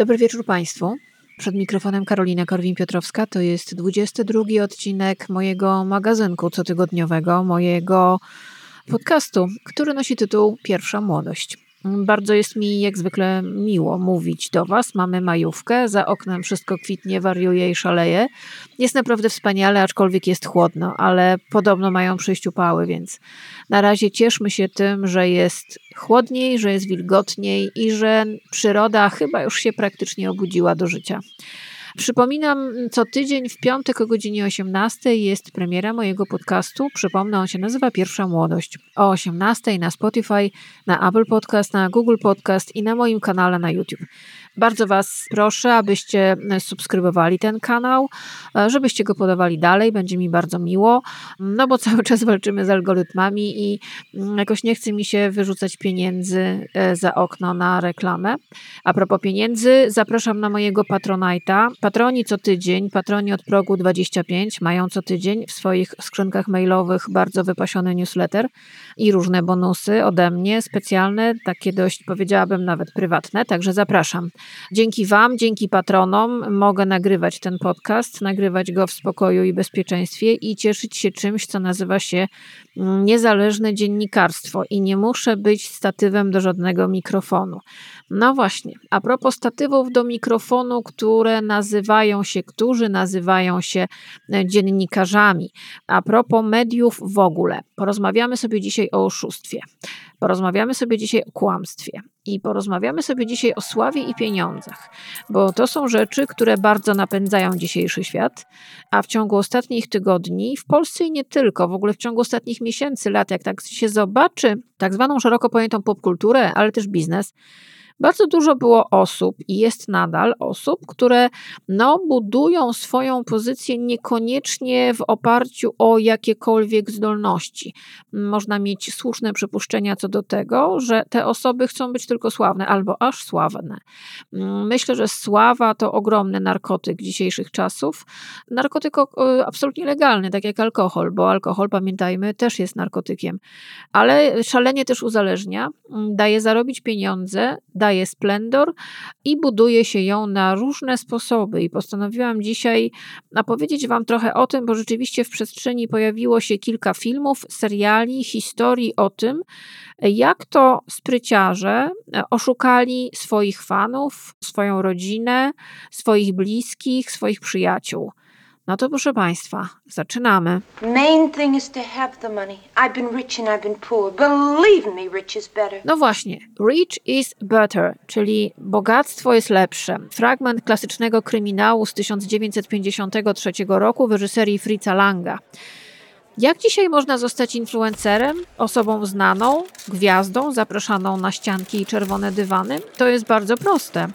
Dobry wieczór Państwu. Przed mikrofonem Karolina Korwin-Piotrowska. To jest 22 odcinek mojego magazynku cotygodniowego, mojego podcastu, który nosi tytuł Pierwsza Młodość. Bardzo jest mi jak zwykle miło mówić do Was. Mamy majówkę, za oknem wszystko kwitnie, wariuje i szaleje. Jest naprawdę wspaniale, aczkolwiek jest chłodno, ale podobno mają przyjść upały, więc na razie cieszmy się tym, że jest chłodniej, że jest wilgotniej i że przyroda chyba już się praktycznie obudziła do życia. Przypominam, co tydzień w piątek o godzinie 18 jest premiera mojego podcastu. Przypomnę, on się nazywa Pierwsza Młodość. O 18 na Spotify, na Apple Podcast, na Google Podcast i na moim kanale na YouTube. Bardzo Was proszę, abyście subskrybowali ten kanał, e, żebyście go podawali dalej, będzie mi bardzo miło, no bo cały czas walczymy z algorytmami i mm, jakoś nie chce mi się wyrzucać pieniędzy e, za okno na reklamę. A propos pieniędzy, zapraszam na mojego Patronite'a. Patroni co tydzień, patroni od progu 25 mają co tydzień w swoich skrzynkach mailowych bardzo wypasiony newsletter i różne bonusy ode mnie, specjalne, takie dość powiedziałabym nawet prywatne, także zapraszam. Dzięki Wam, dzięki patronom mogę nagrywać ten podcast, nagrywać go w spokoju i bezpieczeństwie i cieszyć się czymś, co nazywa się mm, niezależne dziennikarstwo i nie muszę być statywem do żadnego mikrofonu. No właśnie, a propos statywów do mikrofonu, które nazywają się, którzy nazywają się e, dziennikarzami, a propos mediów w ogóle, porozmawiamy sobie dzisiaj o oszustwie. Porozmawiamy sobie dzisiaj o kłamstwie i porozmawiamy sobie dzisiaj o sławie i pieniądzach, bo to są rzeczy, które bardzo napędzają dzisiejszy świat, a w ciągu ostatnich tygodni, w Polsce i nie tylko, w ogóle w ciągu ostatnich miesięcy, lat, jak tak się zobaczy tak zwaną szeroko pojętą popkulturę, ale też biznes, bardzo dużo było osób i jest nadal osób, które no, budują swoją pozycję niekoniecznie w oparciu o jakiekolwiek zdolności. Można mieć słuszne przypuszczenia co do tego, że te osoby chcą być tylko sławne albo aż sławne. Myślę, że sława to ogromny narkotyk dzisiejszych czasów. Narkotyk absolutnie legalny, tak jak alkohol, bo alkohol, pamiętajmy, też jest narkotykiem, ale szalenie też uzależnia, daje zarobić pieniądze, daje daje splendor i buduje się ją na różne sposoby. I postanowiłam dzisiaj opowiedzieć Wam trochę o tym, bo rzeczywiście w przestrzeni pojawiło się kilka filmów, seriali, historii o tym, jak to spryciarze oszukali swoich fanów, swoją rodzinę, swoich bliskich, swoich przyjaciół. No to proszę Państwa, zaczynamy. Main thing is to have the money. I've been rich and I've been poor. Believe me, rich is better. No właśnie, rich is better, czyli bogactwo jest lepsze. Fragment klasycznego kryminału z 1953 roku w reżyserii Fritza Langa. Jak dzisiaj można zostać influencerem, osobą znaną, gwiazdą, zapraszaną na ścianki i czerwone dywany? To jest bardzo proste.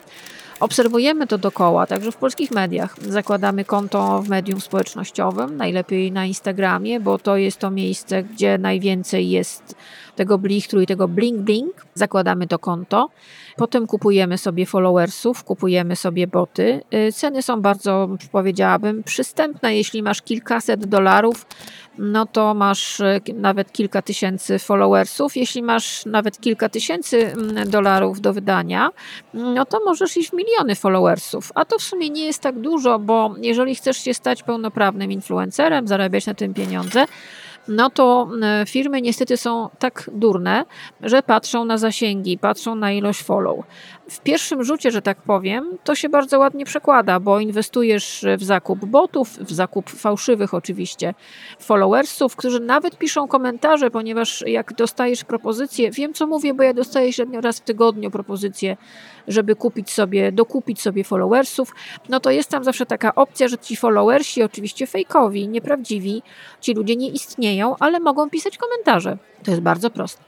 Obserwujemy to dokoła, także w polskich mediach. Zakładamy konto w medium społecznościowym, najlepiej na Instagramie, bo to jest to miejsce, gdzie najwięcej jest tego blichtru i tego bling bling. Zakładamy to konto. Potem kupujemy sobie followersów, kupujemy sobie boty. Y, ceny są bardzo, powiedziałabym, przystępne. Jeśli masz kilkaset dolarów, no to masz y, nawet kilka tysięcy followersów. Jeśli masz nawet kilka tysięcy mm, dolarów do wydania, no to możesz iść w miliony followersów. A to w sumie nie jest tak dużo, bo jeżeli chcesz się stać pełnoprawnym influencerem, zarabiać na tym pieniądze, no to e, firmy niestety są tak durne, że patrzą na zasięgi, patrzą na ilość follow. W pierwszym rzucie, że tak powiem, to się bardzo ładnie przekłada, bo inwestujesz w zakup botów, w zakup fałszywych oczywiście followersów, którzy nawet piszą komentarze, ponieważ jak dostajesz propozycję, wiem co mówię, bo ja dostaję średnio raz w tygodniu propozycję, żeby kupić sobie, dokupić sobie followersów, no to jest tam zawsze taka opcja, że ci followersi, oczywiście fejkowi, nieprawdziwi, ci ludzie nie istnieją, ale mogą pisać komentarze. To jest bardzo proste.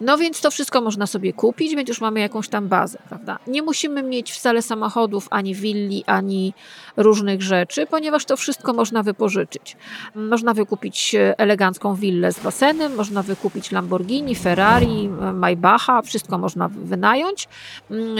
No więc to wszystko można sobie kupić, więc już mamy jakąś tam bazę, prawda? Nie musimy mieć wcale samochodów, ani willi, ani różnych rzeczy, ponieważ to wszystko można wypożyczyć. Można wykupić elegancką willę z basenem, można wykupić Lamborghini, Ferrari, Maybacha, wszystko można wynająć.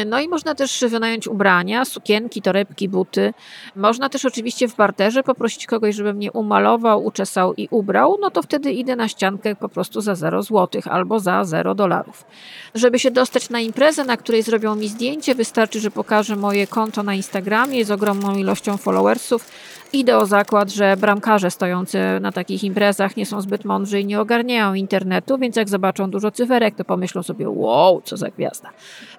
No i można też wynająć ubrania, sukienki, torebki, buty. Można też oczywiście w barterze poprosić kogoś, żeby mnie umalował, uczesał i ubrał, no to wtedy idę na ściankę po prostu za 0 0 złotych albo za 0 dolarów. Żeby się dostać na imprezę, na której zrobią mi zdjęcie, wystarczy, że pokażę moje konto na Instagramie z ogromną ilością followersów. Idę zakład, że bramkarze stojący na takich imprezach nie są zbyt mądrzy i nie ogarniają internetu, więc jak zobaczą dużo cyferek, to pomyślą sobie, wow, co za gwiazda.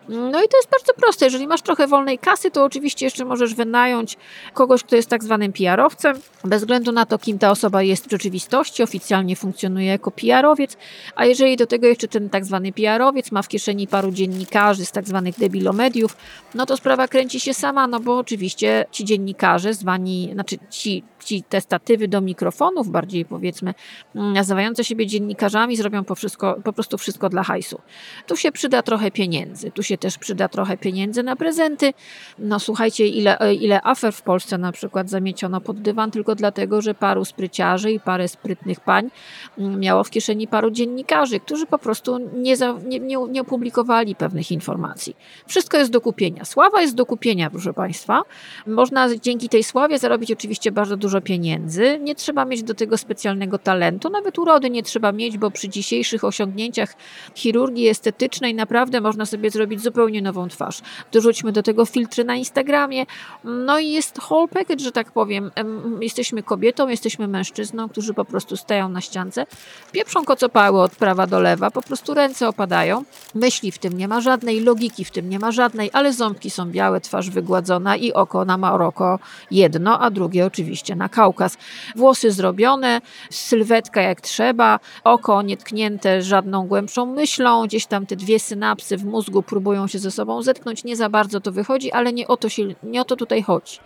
No i to jest bardzo proste. Jeżeli masz trochę wolnej kasy, to oczywiście jeszcze możesz wynająć kogoś, kto jest tak zwanym PR-owcem, bez względu na to, kim ta osoba jest w rzeczywistości, oficjalnie funkcjonuje jako PR-owiec, a jeżeli do tego jeszcze ten tak zwany PR-owiec ma w kieszeni paru dziennikarzy z tak zwanych debilomediów, no to sprawa kręci się sama, no bo oczywiście ci dziennikarze zwani, znaczy ci ci te statywy do mikrofonów, bardziej powiedzmy, mm, nazywające siebie dziennikarzami, zrobią po, wszystko, po prostu wszystko dla hajsu. Tu się przyda trochę pieniędzy, tu się też przyda trochę pieniędzy na prezenty. No słuchajcie, ile, ile afer w Polsce na przykład zamieciono pod dywan tylko dlatego, że paru spryciarzy i parę sprytnych pań mm, miało w kieszeni paru dziennikarzy, którzy po prostu nie, za, nie, nie, nie opublikowali pewnych informacji. Wszystko jest do kupienia. Sława jest do kupienia, proszę Państwa. Można dzięki tej sławie zarobić oczywiście bardzo dużo dużo pieniędzy. Nie trzeba mieć do tego specjalnego talentu, nawet urody nie trzeba mieć, bo przy dzisiejszych osiągnięciach chirurgii estetycznej naprawdę można sobie zrobić zupełnie nową twarz. Dorzućmy do tego filtry na Instagramie. No i jest whole package, że tak powiem. Jesteśmy kobietą, jesteśmy mężczyzną, którzy po prostu stają na ściance, pieprzą kocopały od prawa do lewa, po prostu ręce opadają. Myśli w tym nie ma żadnej, logiki w tym nie ma żadnej, ale ząbki są białe, twarz wygładzona i oko na Maroko jedno, a drugie oczywiście na Kaukaz. Włosy zrobione, sylwetka jak trzeba, oko nietknięte żadną głębszą myślą, gdzieś tam te dwie synapsy w mózgu próbują się ze sobą zetknąć, nie za bardzo to wychodzi, ale nie o to, się, nie o to tutaj chodzi.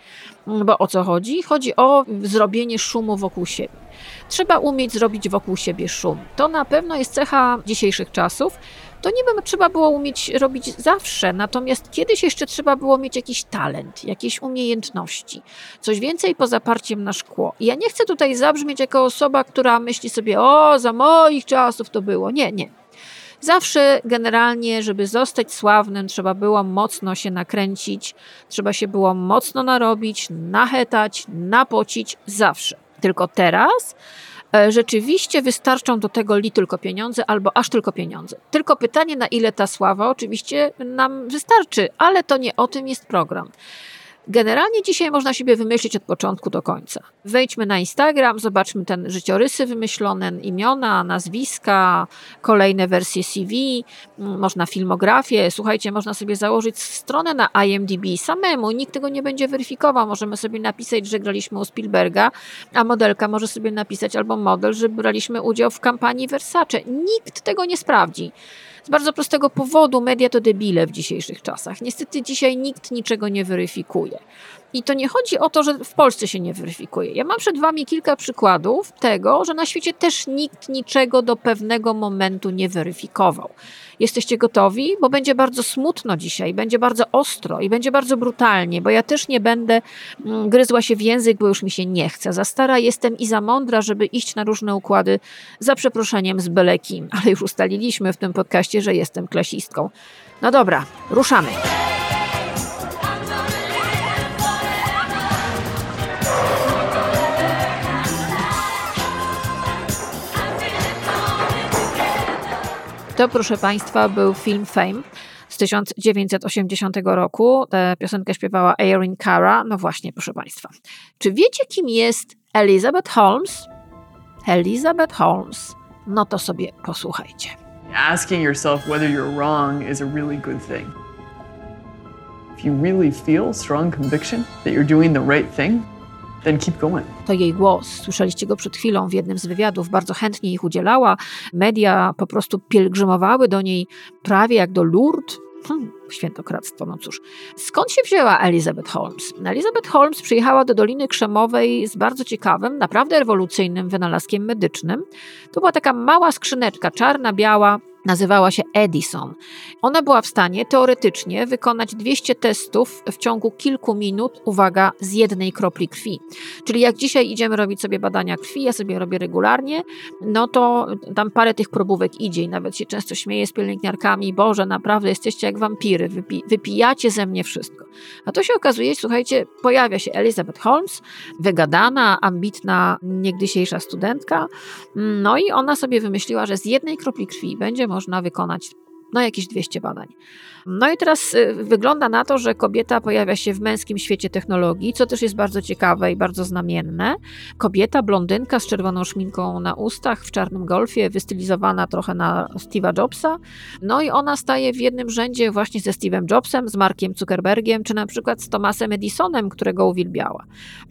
Bo o co chodzi? Chodzi o zrobienie szumu wokół siebie. Trzeba umieć zrobić wokół siebie szum. To na pewno jest cecha dzisiejszych czasów, to niby trzeba było umieć robić zawsze, natomiast kiedyś jeszcze trzeba było mieć jakiś talent, jakieś umiejętności, coś więcej poza parciem na szkło. I ja nie chcę tutaj zabrzmieć jako osoba, która myśli sobie, o, za moich czasów to było. Nie, nie. Zawsze generalnie, żeby zostać sławnym, trzeba było mocno się nakręcić, trzeba się było mocno narobić, nachetać, napocić, zawsze. Tylko teraz rzeczywiście wystarczą do tego li tylko pieniądze albo aż tylko pieniądze. Tylko pytanie, na ile ta sława oczywiście nam wystarczy, ale to nie o tym jest program. Generalnie dzisiaj można siebie wymyślić od początku do końca. Wejdźmy na Instagram, zobaczmy ten życiorysy wymyślone, imiona, nazwiska, kolejne wersje CV, mm, można filmografię. Słuchajcie, można sobie założyć stronę na IMDb samemu, nikt tego nie będzie weryfikował. Możemy sobie napisać, że graliśmy u Spielberga, a modelka może sobie napisać albo model, że braliśmy udział w kampanii Versace. Nikt tego nie sprawdzi. Z bardzo prostego powodu media to debile w dzisiejszych czasach. Niestety dzisiaj nikt niczego nie weryfikuje. I to nie chodzi o to, że w Polsce się nie weryfikuje. Ja mam przed Wami kilka przykładów tego, że na świecie też nikt niczego do pewnego momentu nie weryfikował. Jesteście gotowi? Bo będzie bardzo smutno dzisiaj, będzie bardzo ostro i będzie bardzo brutalnie, bo ja też nie będę mm, gryzła się w język, bo już mi się nie chce. Za stara jestem i za mądra, żeby iść na różne układy za przeproszeniem z belekim, ale już ustaliliśmy w tym podcaście, że jestem klasistką. No dobra, ruszamy. To, proszę Państwa, był film Fame z 1980 roku. Tę piosenkę śpiewała Erin Cara. No właśnie, proszę Państwa. Czy wiecie, kim jest Elizabeth Holmes? Elizabeth Holmes. No to sobie posłuchajcie. Asking yourself whether you're wrong is a really good thing. If you really feel strong conviction that you're doing the right thing, then keep going. To jej głos. Słyszeliście go przed chwilą w jednym z wywiadów. Bardzo chętnie ich udzielała. Media po prostu pielgrzymowały do niej prawie jak do Lourdes. Hmm, świętokradztwo, no cóż. Skąd się wzięła Elizabeth Holmes? Elizabeth Holmes przyjechała do Doliny Krzemowej z bardzo ciekawym, naprawdę rewolucyjnym wynalazkiem medycznym. To była taka mała skrzyneczka, czarna, biała, nazywała się Edison. Ona była w stanie teoretycznie wykonać 200 testów w ciągu kilku minut, uwaga, z jednej kropli krwi. Czyli jak dzisiaj idziemy robić sobie badania krwi, ja sobie robię regularnie, no to tam parę tych probówek idzie i nawet się często śmieję z pielęgniarkami, Boże, naprawdę jesteście jak wampiry, wypi wypijacie ze mnie wszystko. A to się okazuje, słuchajcie, pojawia się Elizabeth Holmes, wygadana, ambitna, niegdysiejsza studentka, no i ona sobie wymyśliła, że z jednej kropli krwi będzie można wykonać no jakieś 200 badań. No i teraz y, wygląda na to, że kobieta pojawia się w męskim świecie technologii, co też jest bardzo ciekawe i bardzo znamienne. Kobieta, blondynka z czerwoną szminką na ustach, w czarnym golfie, wystylizowana trochę na Steve'a Jobsa. No i ona staje w jednym rzędzie właśnie ze Steve'em Jobsem, z Markiem Zuckerbergiem, czy na przykład z Thomasem Edisonem, którego uwielbiała.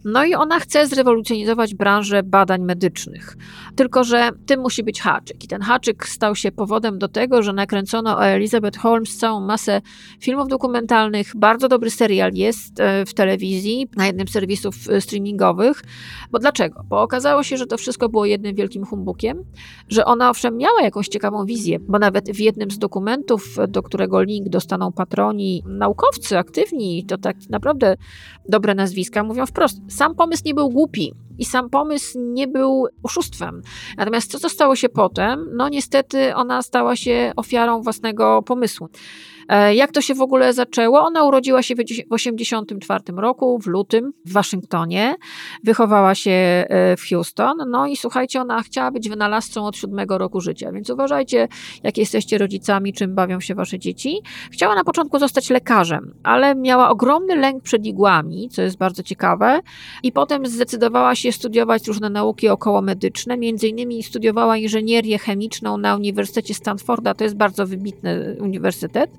No i ona chce zrewolucjonizować branżę badań medycznych. Tylko, że tym musi być haczyk. I ten haczyk stał się powodem do tego, że nakręcono o Elizabeth Holmes całą masę masę filmów dokumentalnych. Bardzo dobry serial jest e, w telewizji, na jednym z serwisów e, streamingowych. Bo dlaczego? Bo okazało się, że to wszystko było jednym wielkim humbukiem, że ona owszem miała jakąś ciekawą wizję, bo nawet w jednym z dokumentów, do którego link dostaną patroni, naukowcy aktywni, to tak naprawdę dobre nazwiska, mówią wprost, sam pomysł nie był głupi i sam pomysł nie był oszustwem. Natomiast co, co stało się potem? No niestety ona stała się ofiarą własnego pomysłu. E, jak to się w ogóle zaczęło? Ona urodziła się w 1984 roku, w lutym, w Waszyngtonie. Wychowała się e, w Houston. No i słuchajcie, ona chciała być wynalazcą od siódmego roku życia, więc uważajcie, jak jesteście rodzicami, czym bawią się wasze dzieci. Chciała na początku zostać lekarzem, ale miała ogromny lęk przed igłami, co jest bardzo ciekawe, i potem zdecydowała się studiować różne nauki okołomedyczne. Między innymi studiowała inżynierię chemiczną na Uniwersytecie Stanforda, to jest bardzo wybitny uniwersytet.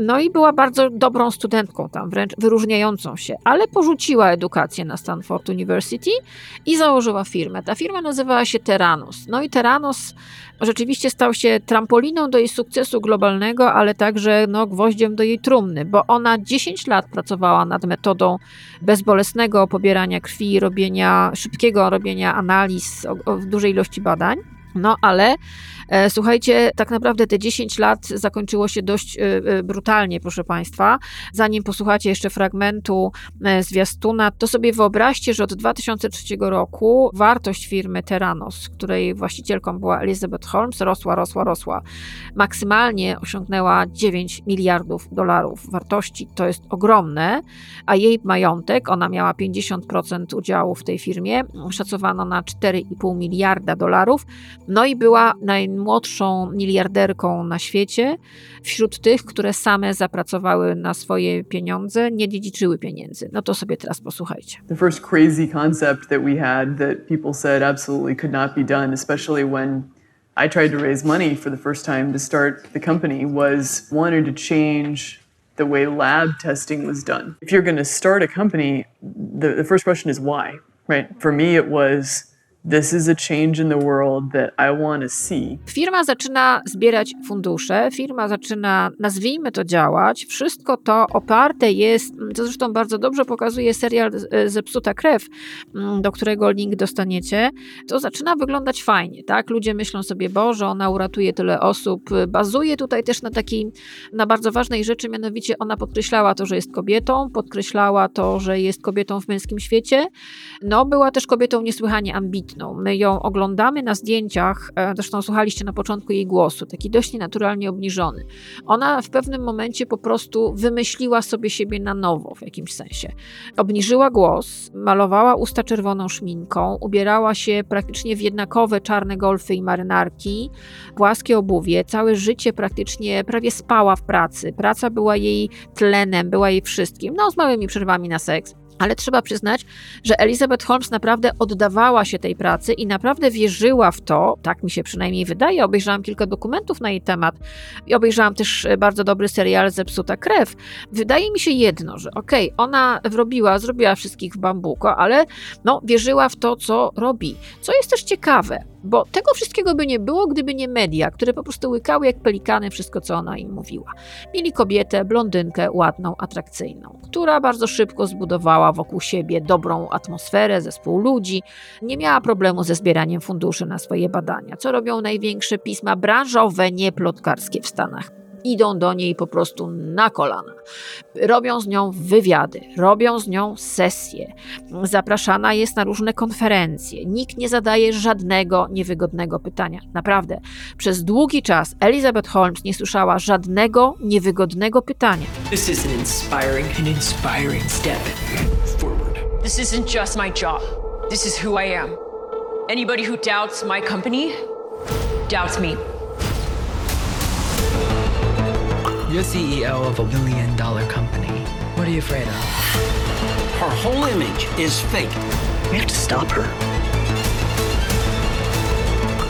No i była bardzo dobrą studentką tam, wręcz wyróżniającą się, ale porzuciła edukację na Stanford University i założyła firmę. Ta firma nazywała się Terranos. No i Terranos rzeczywiście stał się trampoliną do jej sukcesu globalnego, ale także no, gwoździem do jej trumny, bo ona 10 lat pracowała nad metodą bezbolesnego pobierania krwi, robienia szybkiego robienia analiz o dużej ilości badań. No ale słuchajcie, tak naprawdę te 10 lat zakończyło się dość e, e, brutalnie, proszę Państwa. Zanim posłuchacie jeszcze fragmentu zwiastuna, to sobie wyobraźcie, że od 2003 roku wartość firmy Terranos, której właścicielką była Elizabeth Holmes, rosła, rosła, rosła. Maksymalnie osiągnęła 9 miliardów dolarów wartości. To jest ogromne, a jej majątek, ona miała 50% udziału w tej firmie, szacowano na 4,5 miliarda dolarów, no i była naj najmłodszą miliarderką na świecie, wśród tych, które same zapracowały na swoje pieniądze, nie dziedziczyły pieniędzy. No to sobie teraz posłuchajcie. The first crazy concept that we had that people said absolutely could not be done, especially when I tried to raise money for the first time to start the company was wanted to change the way lab testing was done. If you're going to start a company, the, the first question is why, right? For me, it was This is a change in the world that I want to see. Firma zaczyna zbierać fundusze, firma zaczyna, nazwijmy to, działać. Wszystko to oparte jest, co zresztą bardzo dobrze pokazuje serial e, Zepsuta krew, mm, do którego link dostaniecie. To zaczyna wyglądać fajnie, tak? Ludzie myślą sobie, Boże, ona uratuje tyle osób. Bazuje tutaj też na takiej, na bardzo ważnej rzeczy, mianowicie ona podkreślała to, że jest kobietą, podkreślała to, że jest kobietą w męskim świecie. No, była też kobietą niesłychanie ambitną My ją oglądamy na zdjęciach, e, zresztą słuchaliście na początku jej głosu, taki dość nienaturalnie obniżony. Ona w pewnym momencie po prostu wymyśliła sobie siebie na nowo w jakimś sensie. Obniżyła głos, malowała usta czerwoną szminką, ubierała się praktycznie w jednakowe czarne golfy i marynarki, płaskie obuwie, całe życie praktycznie prawie spała w pracy. Praca była jej tlenem, była jej wszystkim, no z małymi przerwami na seks. Ale trzeba przyznać, że Elizabeth Holmes naprawdę oddawała się tej pracy i naprawdę wierzyła w to, tak mi się przynajmniej wydaje. Obejrzałam kilka dokumentów na jej temat i obejrzałam też e, bardzo dobry serial Zepsuta krew. Wydaje mi się jedno, że okej, okay, ona wrobiła, zrobiła wszystkich w bambuko, ale no, wierzyła w to, co robi. Co jest też ciekawe, bo tego wszystkiego by nie było, gdyby nie media, które po prostu łykały jak pelikany wszystko, co ona im mówiła. Mieli kobietę, blondynkę, ładną, atrakcyjną, która bardzo szybko zbudowała wokół siebie dobrą atmosferę, zespół ludzi, nie miała problemu ze zbieraniem funduszy na swoje badania, co robią największe pisma branżowe, nie plotkarskie w Stanach. Idą do niej po prostu na kolana. Robią z nią wywiady, robią z nią sesje. Zapraszana jest na różne konferencje. Nikt nie zadaje żadnego niewygodnego pytania. Naprawdę. Przez długi czas Elizabeth Holmes nie słyszała żadnego niewygodnego pytania. This is an inspiring, an inspiring step forward. This isn't just my job. This is who I am. Anybody who doubts my company doubts me. You're CEO of a billion dollar company. What are you afraid of? Her whole image is fake. We have to stop her.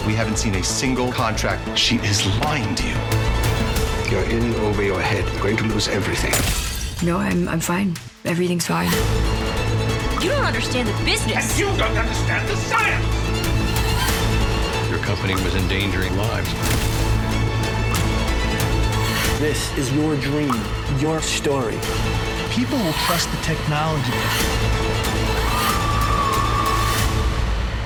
We haven't seen a single contract. She is lying to you. You're in over your head. You're going to lose everything. No, I'm, I'm fine. Everything's fine. You don't understand the business. And You don't understand the science! Your company was endangering lives. This is your dream, your story. People will trust the technology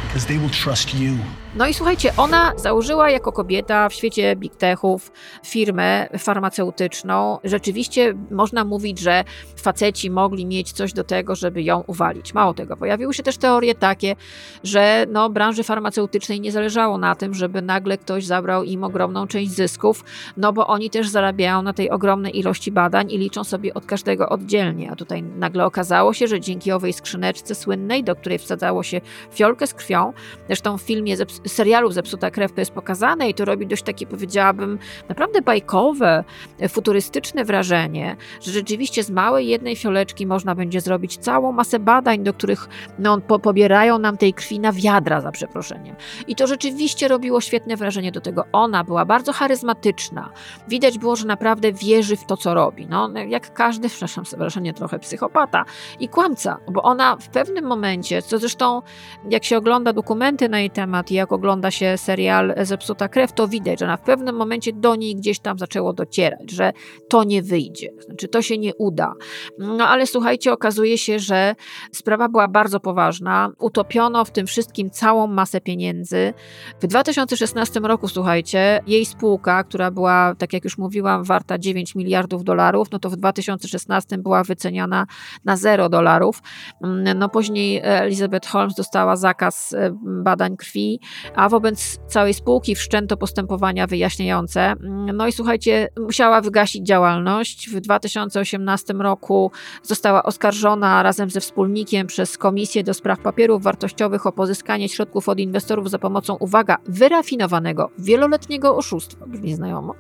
because they will trust you. No i słuchajcie, ona założyła jako kobieta w świecie big techów firmę farmaceutyczną. Rzeczywiście można mówić, że faceci mogli mieć coś do tego, żeby ją uwalić. Mało tego, pojawiły się też teorie takie, że no, branży farmaceutycznej nie zależało na tym, żeby nagle ktoś zabrał im ogromną część zysków, no bo oni też zarabiają na tej ogromnej ilości badań i liczą sobie od każdego oddzielnie. A tutaj nagle okazało się, że dzięki owej skrzyneczce słynnej, do której wsadzało się fiolkę z krwią, zresztą w filmie serialu Zepsuta krew to jest pokazane i to robi dość takie, powiedziałabym, naprawdę bajkowe, futurystyczne wrażenie, że rzeczywiście z małej jednej fioleczki można będzie zrobić całą masę badań, do których no, po, pobierają nam tej krwi na wiadra, za przeproszeniem. I to rzeczywiście robiło świetne wrażenie do tego. Ona była bardzo charyzmatyczna. Widać było, że naprawdę wierzy w to, co robi. No, jak każdy, przepraszam, wrażenie trochę psychopata i kłamca, bo ona w pewnym momencie, co zresztą jak się ogląda dokumenty na jej temat i jak ogląda się serial Zepsuta krew, to widać, że ona w pewnym momencie do niej gdzieś tam zaczęło docierać, że to nie wyjdzie, znaczy to się nie uda. No ale słuchajcie, okazuje się, że sprawa była bardzo poważna. Utopiono w tym wszystkim całą masę pieniędzy. W 2016 roku, słuchajcie, jej spółka, która była, tak jak już mówiłam, warta 9 miliardów dolarów, no to w 2016 była wyceniana na 0 dolarów. No później Elizabeth Holmes dostała zakaz e, badań krwi, a wobec całej spółki wszczęto postępowania wyjaśniające. No i słuchajcie, musiała wygasić działalność. W 2018 roku została oskarżona razem ze wspólnikiem przez Komisję do Spraw Papierów Wartościowych o pozyskanie środków od inwestorów za pomocą, uwaga, wyrafinowanego, wieloletniego oszustwa, brzmi znajomo.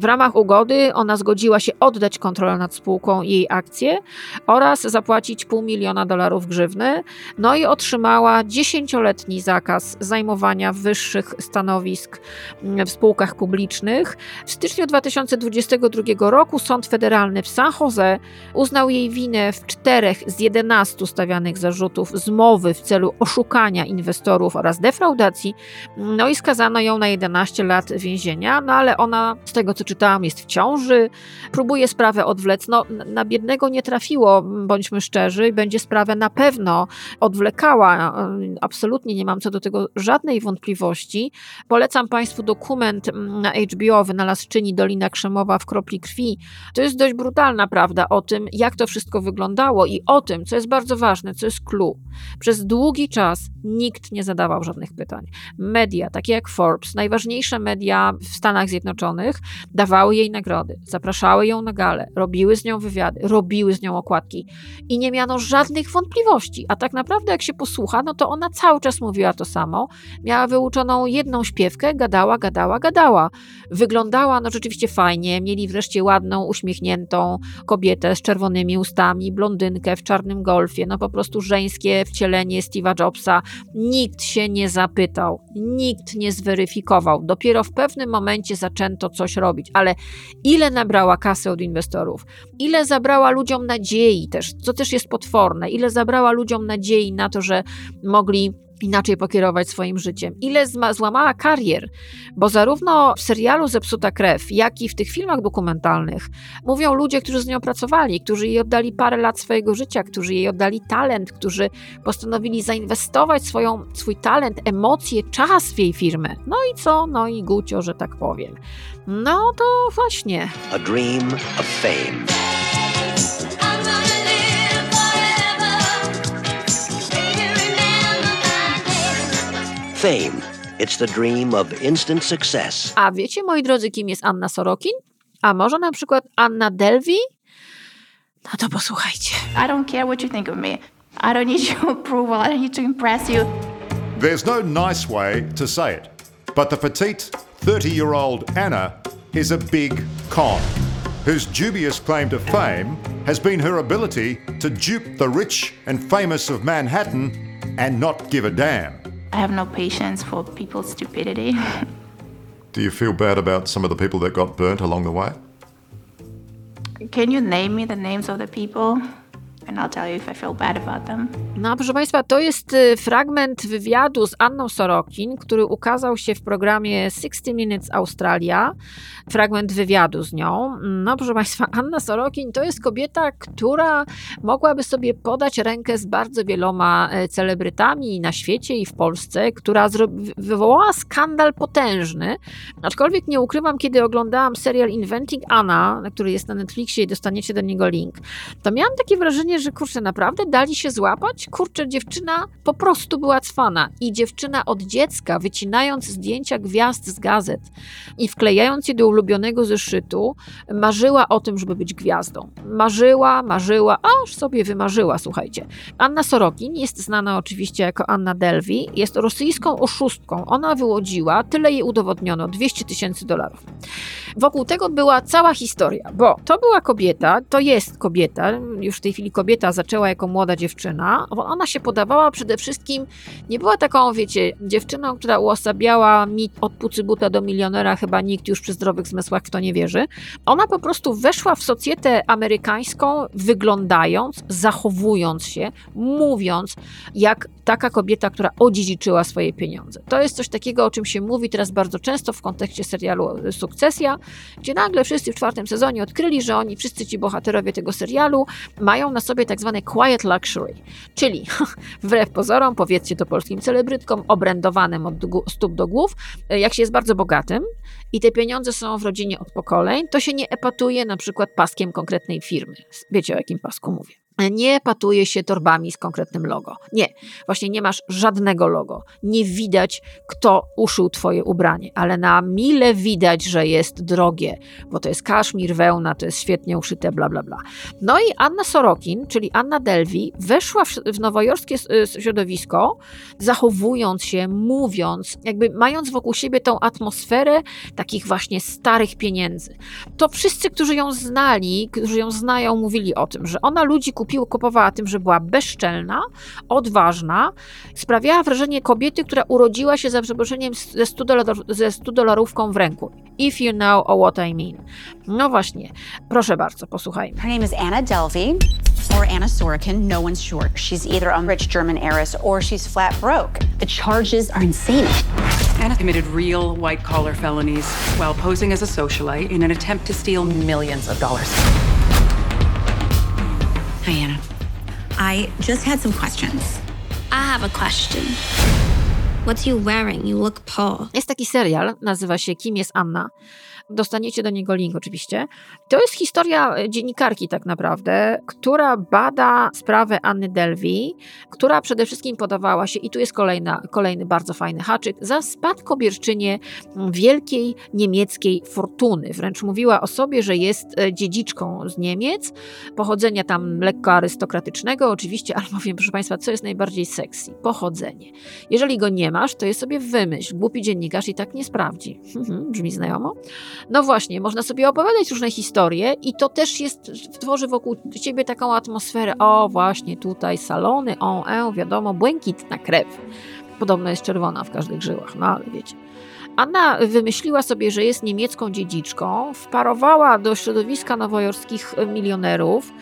W ramach ugody ona zgodziła się oddać kontrolę nad spółką i jej akcje oraz zapłacić pół miliona dolarów grzywny, no i otrzymała dziesięcioletni zakaz zajmowania wyższych stanowisk w spółkach publicznych. W styczniu 2022 roku Sąd Federalny w San Jose uznał jej winę w czterech z 11 stawianych zarzutów zmowy w celu oszukania inwestorów oraz defraudacji, no i skazano ją na 11 lat więzienia, no ale ona, z tego co czytałam, jest w ciąży, próbuje sprawę odwlec. No, na biednego nie trafiło, bądźmy szczerzy, będzie sprawę na pewno odwlekała. Absolutnie nie mam co do tego żadnej wątpliwości. Polecam Państwu dokument mm, na HBO Wynalazczyni Dolina Krzemowa w kropli krwi. To jest dość brutalna prawda o tym, jak to wszystko wyglądało i o tym, co jest bardzo ważne, co jest clue. Przez długi czas nikt nie zadawał żadnych pytań. Media, takie jak Forbes, najważniejsze media w Stanach Zjednoczonych, dawały jej nagrody, zapraszały ją na gale, robiły z nią wywiady, robiły z nią okładki i nie miano żadnych wątpliwości. A tak naprawdę, jak się posłucha, no to ona cały czas mówiła to samo. Miała wyuczoną jedną śpiewkę, gadała, gadała, gadała. Wyglądała no rzeczywiście fajnie, mieli wreszcie ładną, uśmiechniętą kobietę z czerwonymi ustami, blondynkę w czarnym golfie, no po prostu żeńskie wcielenie Steve'a Jobsa. Nikt się nie zapytał, nikt nie zweryfikował. Dopiero w pewnym momencie zaczęto coś robić, ale ile nabrała kasy od inwestorów, ile zabrała ludziom nadziei też, co też jest potworne, ile zabrała ludziom nadziei na to, że mogli inaczej pokierować swoim życiem. Ile złamała karier, bo zarówno w serialu Zepsuta Krew, jak i w tych filmach dokumentalnych mówią ludzie, którzy z nią pracowali, którzy jej oddali parę lat swojego życia, którzy jej oddali talent, którzy postanowili zainwestować swoją, swój talent, emocje, czas w jej firmę. No i co? No i gucio, że tak powiem. No to właśnie. A dream of fame. Fame. It's the dream of instant success. A wiecie, moi drodzy, kim jest Anna Sorokin? A może na przykład Anna Delvey? No to posłuchajcie. I don't care what you think of me. I don't need your approval. I don't need to impress you. There's no nice way to say it, but the petite 30-year-old Anna is a big con, whose dubious claim to fame has been her ability to dupe the rich and famous of Manhattan and not give a damn. I have no patience for people's stupidity. Do you feel bad about some of the people that got burnt along the way? Can you name me the names of the people? And I'll tell you if I feel bad about them. No, proszę Państwa, to jest y, fragment wywiadu z Anną Sorokin, który ukazał się w programie 60 Minutes Australia. Fragment wywiadu z nią. No, proszę Państwa, Anna Sorokin to jest kobieta, która mogłaby sobie podać rękę z bardzo wieloma e, celebrytami na świecie i w Polsce, która wywołała skandal potężny. Aczkolwiek nie ukrywam, kiedy oglądałam serial Inventing Anna, który jest na Netflixie i dostaniecie do niego link, to miałam takie wrażenie, wrażenie, że kurczę, naprawdę dali się złapać? Kurczę, dziewczyna po prostu była cwana i dziewczyna od dziecka, wycinając zdjęcia gwiazd z gazet i wklejając je do ulubionego zeszytu, marzyła o tym, żeby być gwiazdą. Marzyła, marzyła, aż sobie wymarzyła, słuchajcie. Anna Sorokin jest znana oczywiście jako Anna Delvey, jest rosyjską oszustką. Ona wyłodziła, tyle jej udowodniono, 200 tysięcy dolarów. Wokół tego była cała historia, bo to była kobieta, to jest kobieta, już w tej chwili kobieta zaczęła jako młoda dziewczyna, ona się podawała przede wszystkim, nie była taką, wiecie, dziewczyną, która uosabiała mit od pucybuta do milionera, chyba nikt już przy zdrowych zmysłach w to nie wierzy. Ona po prostu weszła w socjetę amerykańską, wyglądając, zachowując się, mówiąc, jak taka kobieta, która odziedziczyła swoje pieniądze. To jest coś takiego, o czym się mówi teraz bardzo często w kontekście serialu Sukcesja, gdzie nagle wszyscy w czwartym sezonie odkryli, że oni, wszyscy ci bohaterowie tego serialu, mają na sobie tak zwane quiet luxury, czyli wbrew pozorom, powiedzcie to polskim celebrytkom, obrędowanym od stóp do głów, jak się jest bardzo bogatym i te pieniądze są w rodzinie od pokoleń, to się nie epatuje na przykład paskiem konkretnej firmy. Wiecie o jakim pasku mówię nie patuje się torbami z konkretnym logo. Nie, właśnie nie masz żadnego logo. Nie widać, kto uszył twoje ubranie, ale na mile widać, że jest drogie, bo to jest kaszmir, wełna, to jest świetnie uszyte, bla, bla, bla. No i Anna Sorokin, czyli Anna Delvey, weszła w, w nowojorskie środowisko, zachowując się, mówiąc, jakby mając wokół siebie tą atmosferę takich właśnie starych pieniędzy. To wszyscy, którzy ją znali, którzy ją znają, mówili o tym, że ona ludzi kupuje kupił, kupowała tym, że była bezczelna, odważna, sprawiała wrażenie kobiety, która urodziła się za przeproszeniem ze 100, dolarów, ze 100 dolarówką w ręku. If you know what I mean. No właśnie, proszę bardzo, posłuchajmy. Her name is Anna Delvey. or Anna Sorokin, no one's sure. She's either a rich German heiress or she's flat broke. The charges are insane. Anna committed real white collar felonies while posing as a socialite in an attempt to steal millions of dollars. Hi, Anna. I just had some questions. I have a question. What's you wearing? You look poor. Jest taki serial, nazywa się Kim jest Anna. Dostaniecie do niego link oczywiście. To jest historia dziennikarki tak naprawdę, która bada sprawę Anny Delvey, która przede wszystkim podawała się, i tu jest kolejna, kolejny bardzo fajny haczyk, za spadkobierczynię wielkiej niemieckiej fortuny. Wręcz mówiła o sobie, że jest e, dziedziczką z Niemiec, pochodzenia tam lekko arystokratycznego oczywiście, ale powiem proszę Państwa, co jest najbardziej sexy? Pochodzenie. Jeżeli go nie masz, to je sobie wymyśl. Głupi dziennikarz i tak nie sprawdzi. Brzmi znajomo? No właśnie, można sobie opowiadać różne historie i to też jest, tworzy wokół ciebie taką atmosferę, o właśnie tutaj salony, o, e, wiadomo, błękitna krew. Podobno jest czerwona w każdych żyłach, no ale wiecie. Anna wymyśliła sobie, że jest niemiecką dziedziczką, wparowała do środowiska nowojorskich milionerów,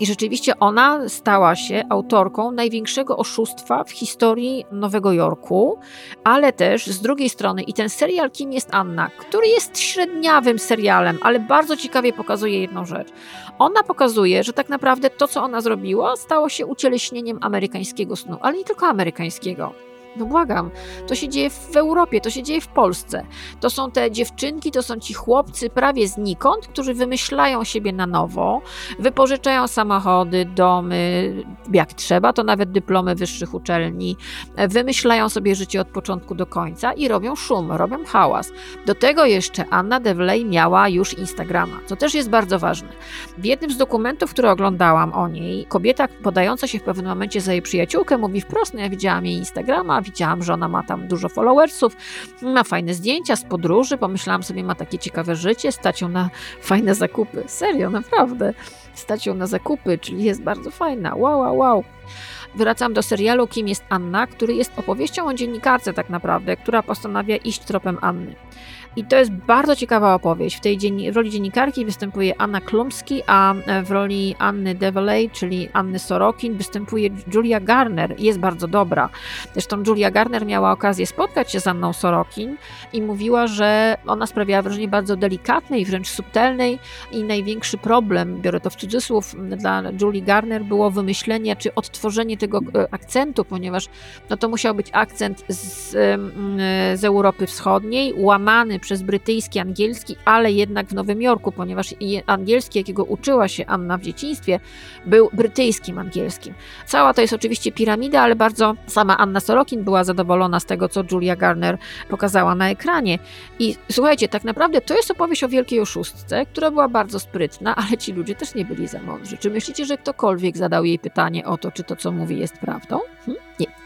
I rzeczywiście ona stała się autorką największego oszustwa w historii Nowego Jorku, ale też z drugiej strony i ten serial Kim jest Anna, który jest średniawym serialem, ale bardzo ciekawie pokazuje jedną rzecz. Ona pokazuje, że tak naprawdę to, co ona zrobiła, stało się ucieleśnieniem amerykańskiego snu, ale nie tylko amerykańskiego. No błagam, to się dzieje w Europie, to się dzieje w Polsce. To są te dziewczynki, to są ci chłopcy prawie znikąd, którzy wymyślają siebie na nowo, wypożyczają samochody, domy, jak trzeba, to nawet dyplomy wyższych uczelni, wymyślają sobie życie od początku do końca i robią szum, robią hałas. Do tego jeszcze Anna Devley miała już Instagrama, co też jest bardzo ważne. W jednym z dokumentów, które oglądałam o niej, kobieta podająca się w pewnym momencie za jej przyjaciółkę mówi wprost, no ja widziałam jej Instagrama, widziałam, że ona ma tam dużo followersów, ma fajne zdjęcia z podróży, pomyślałam sobie, ma takie ciekawe życie, stać ją na fajne zakupy. Serio, naprawdę. Stać ją na zakupy, czyli jest bardzo fajna. Wow, wow, wow. Wracam do serialu Kim jest Anna, który jest opowieścią o dziennikarce tak naprawdę, która postanawia iść tropem Anny. I to jest bardzo ciekawa opowieść. W tej dzienni- w roli dziennikarki występuje Anna Klumski, a w roli Anny Develey, czyli Anny Sorokin, występuje Julia Garner. Jest bardzo dobra. Zresztą Julia Garner miała okazję spotkać się z Anną Sorokin i mówiła, że ona sprawiała wrażenie bardzo delikatnej, wręcz subtelnej i największy problem, biorę to w cudzysłów, dla Julie Garner było wymyślenie czy odtworzenie tego e, akcentu, ponieważ no to musiał być akcent z, z Europy Wschodniej, łamany przez brytyjski angielski, ale jednak w Nowym Jorku, ponieważ angielski, jakiego uczyła się Anna w dzieciństwie, był brytyjskim angielskim. Cała to jest oczywiście piramida, ale bardzo sama Anna Sorokin była zadowolona z tego, co Julia Garner pokazała na ekranie. I słuchajcie, tak naprawdę to jest opowieść o wielkiej oszustce, która była bardzo sprytna, ale ci ludzie też nie byli za mądrzy. Czy myślicie, że ktokolwiek zadał jej pytanie o to, czy to, co mówi, jest prawdą? Hm? Nie.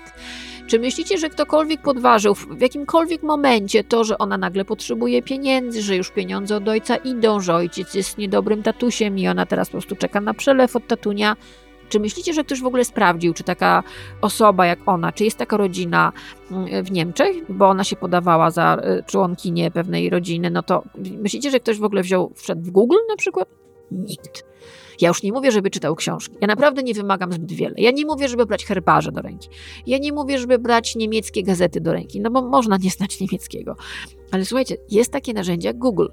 Czy myślicie, że ktokolwiek podważył w jakimkolwiek momencie to, że ona nagle potrzebuje pieniędzy, że już pieniądze od ojca idą, że ojciec jest niedobrym tatusiem i ona teraz po prostu czeka na przelew od tatunia? Czy myślicie, że ktoś w ogóle sprawdził, czy taka osoba jak ona, czy jest taka rodzina mm, w Niemczech, bo ona się podawała za e, członkinię pewnej rodziny, no to myślicie, że ktoś w ogóle wziął, wszedł w Google na przykład? Nikt. Ja już nie mówię, żeby czytał książki. Ja naprawdę nie wymagam zbyt wiele. Ja nie mówię, żeby brać herbarze do ręki. Ja nie mówię, żeby brać niemieckie gazety do ręki, no bo można nie znać niemieckiego. Ale słuchajcie, jest takie narzędzie jak Google.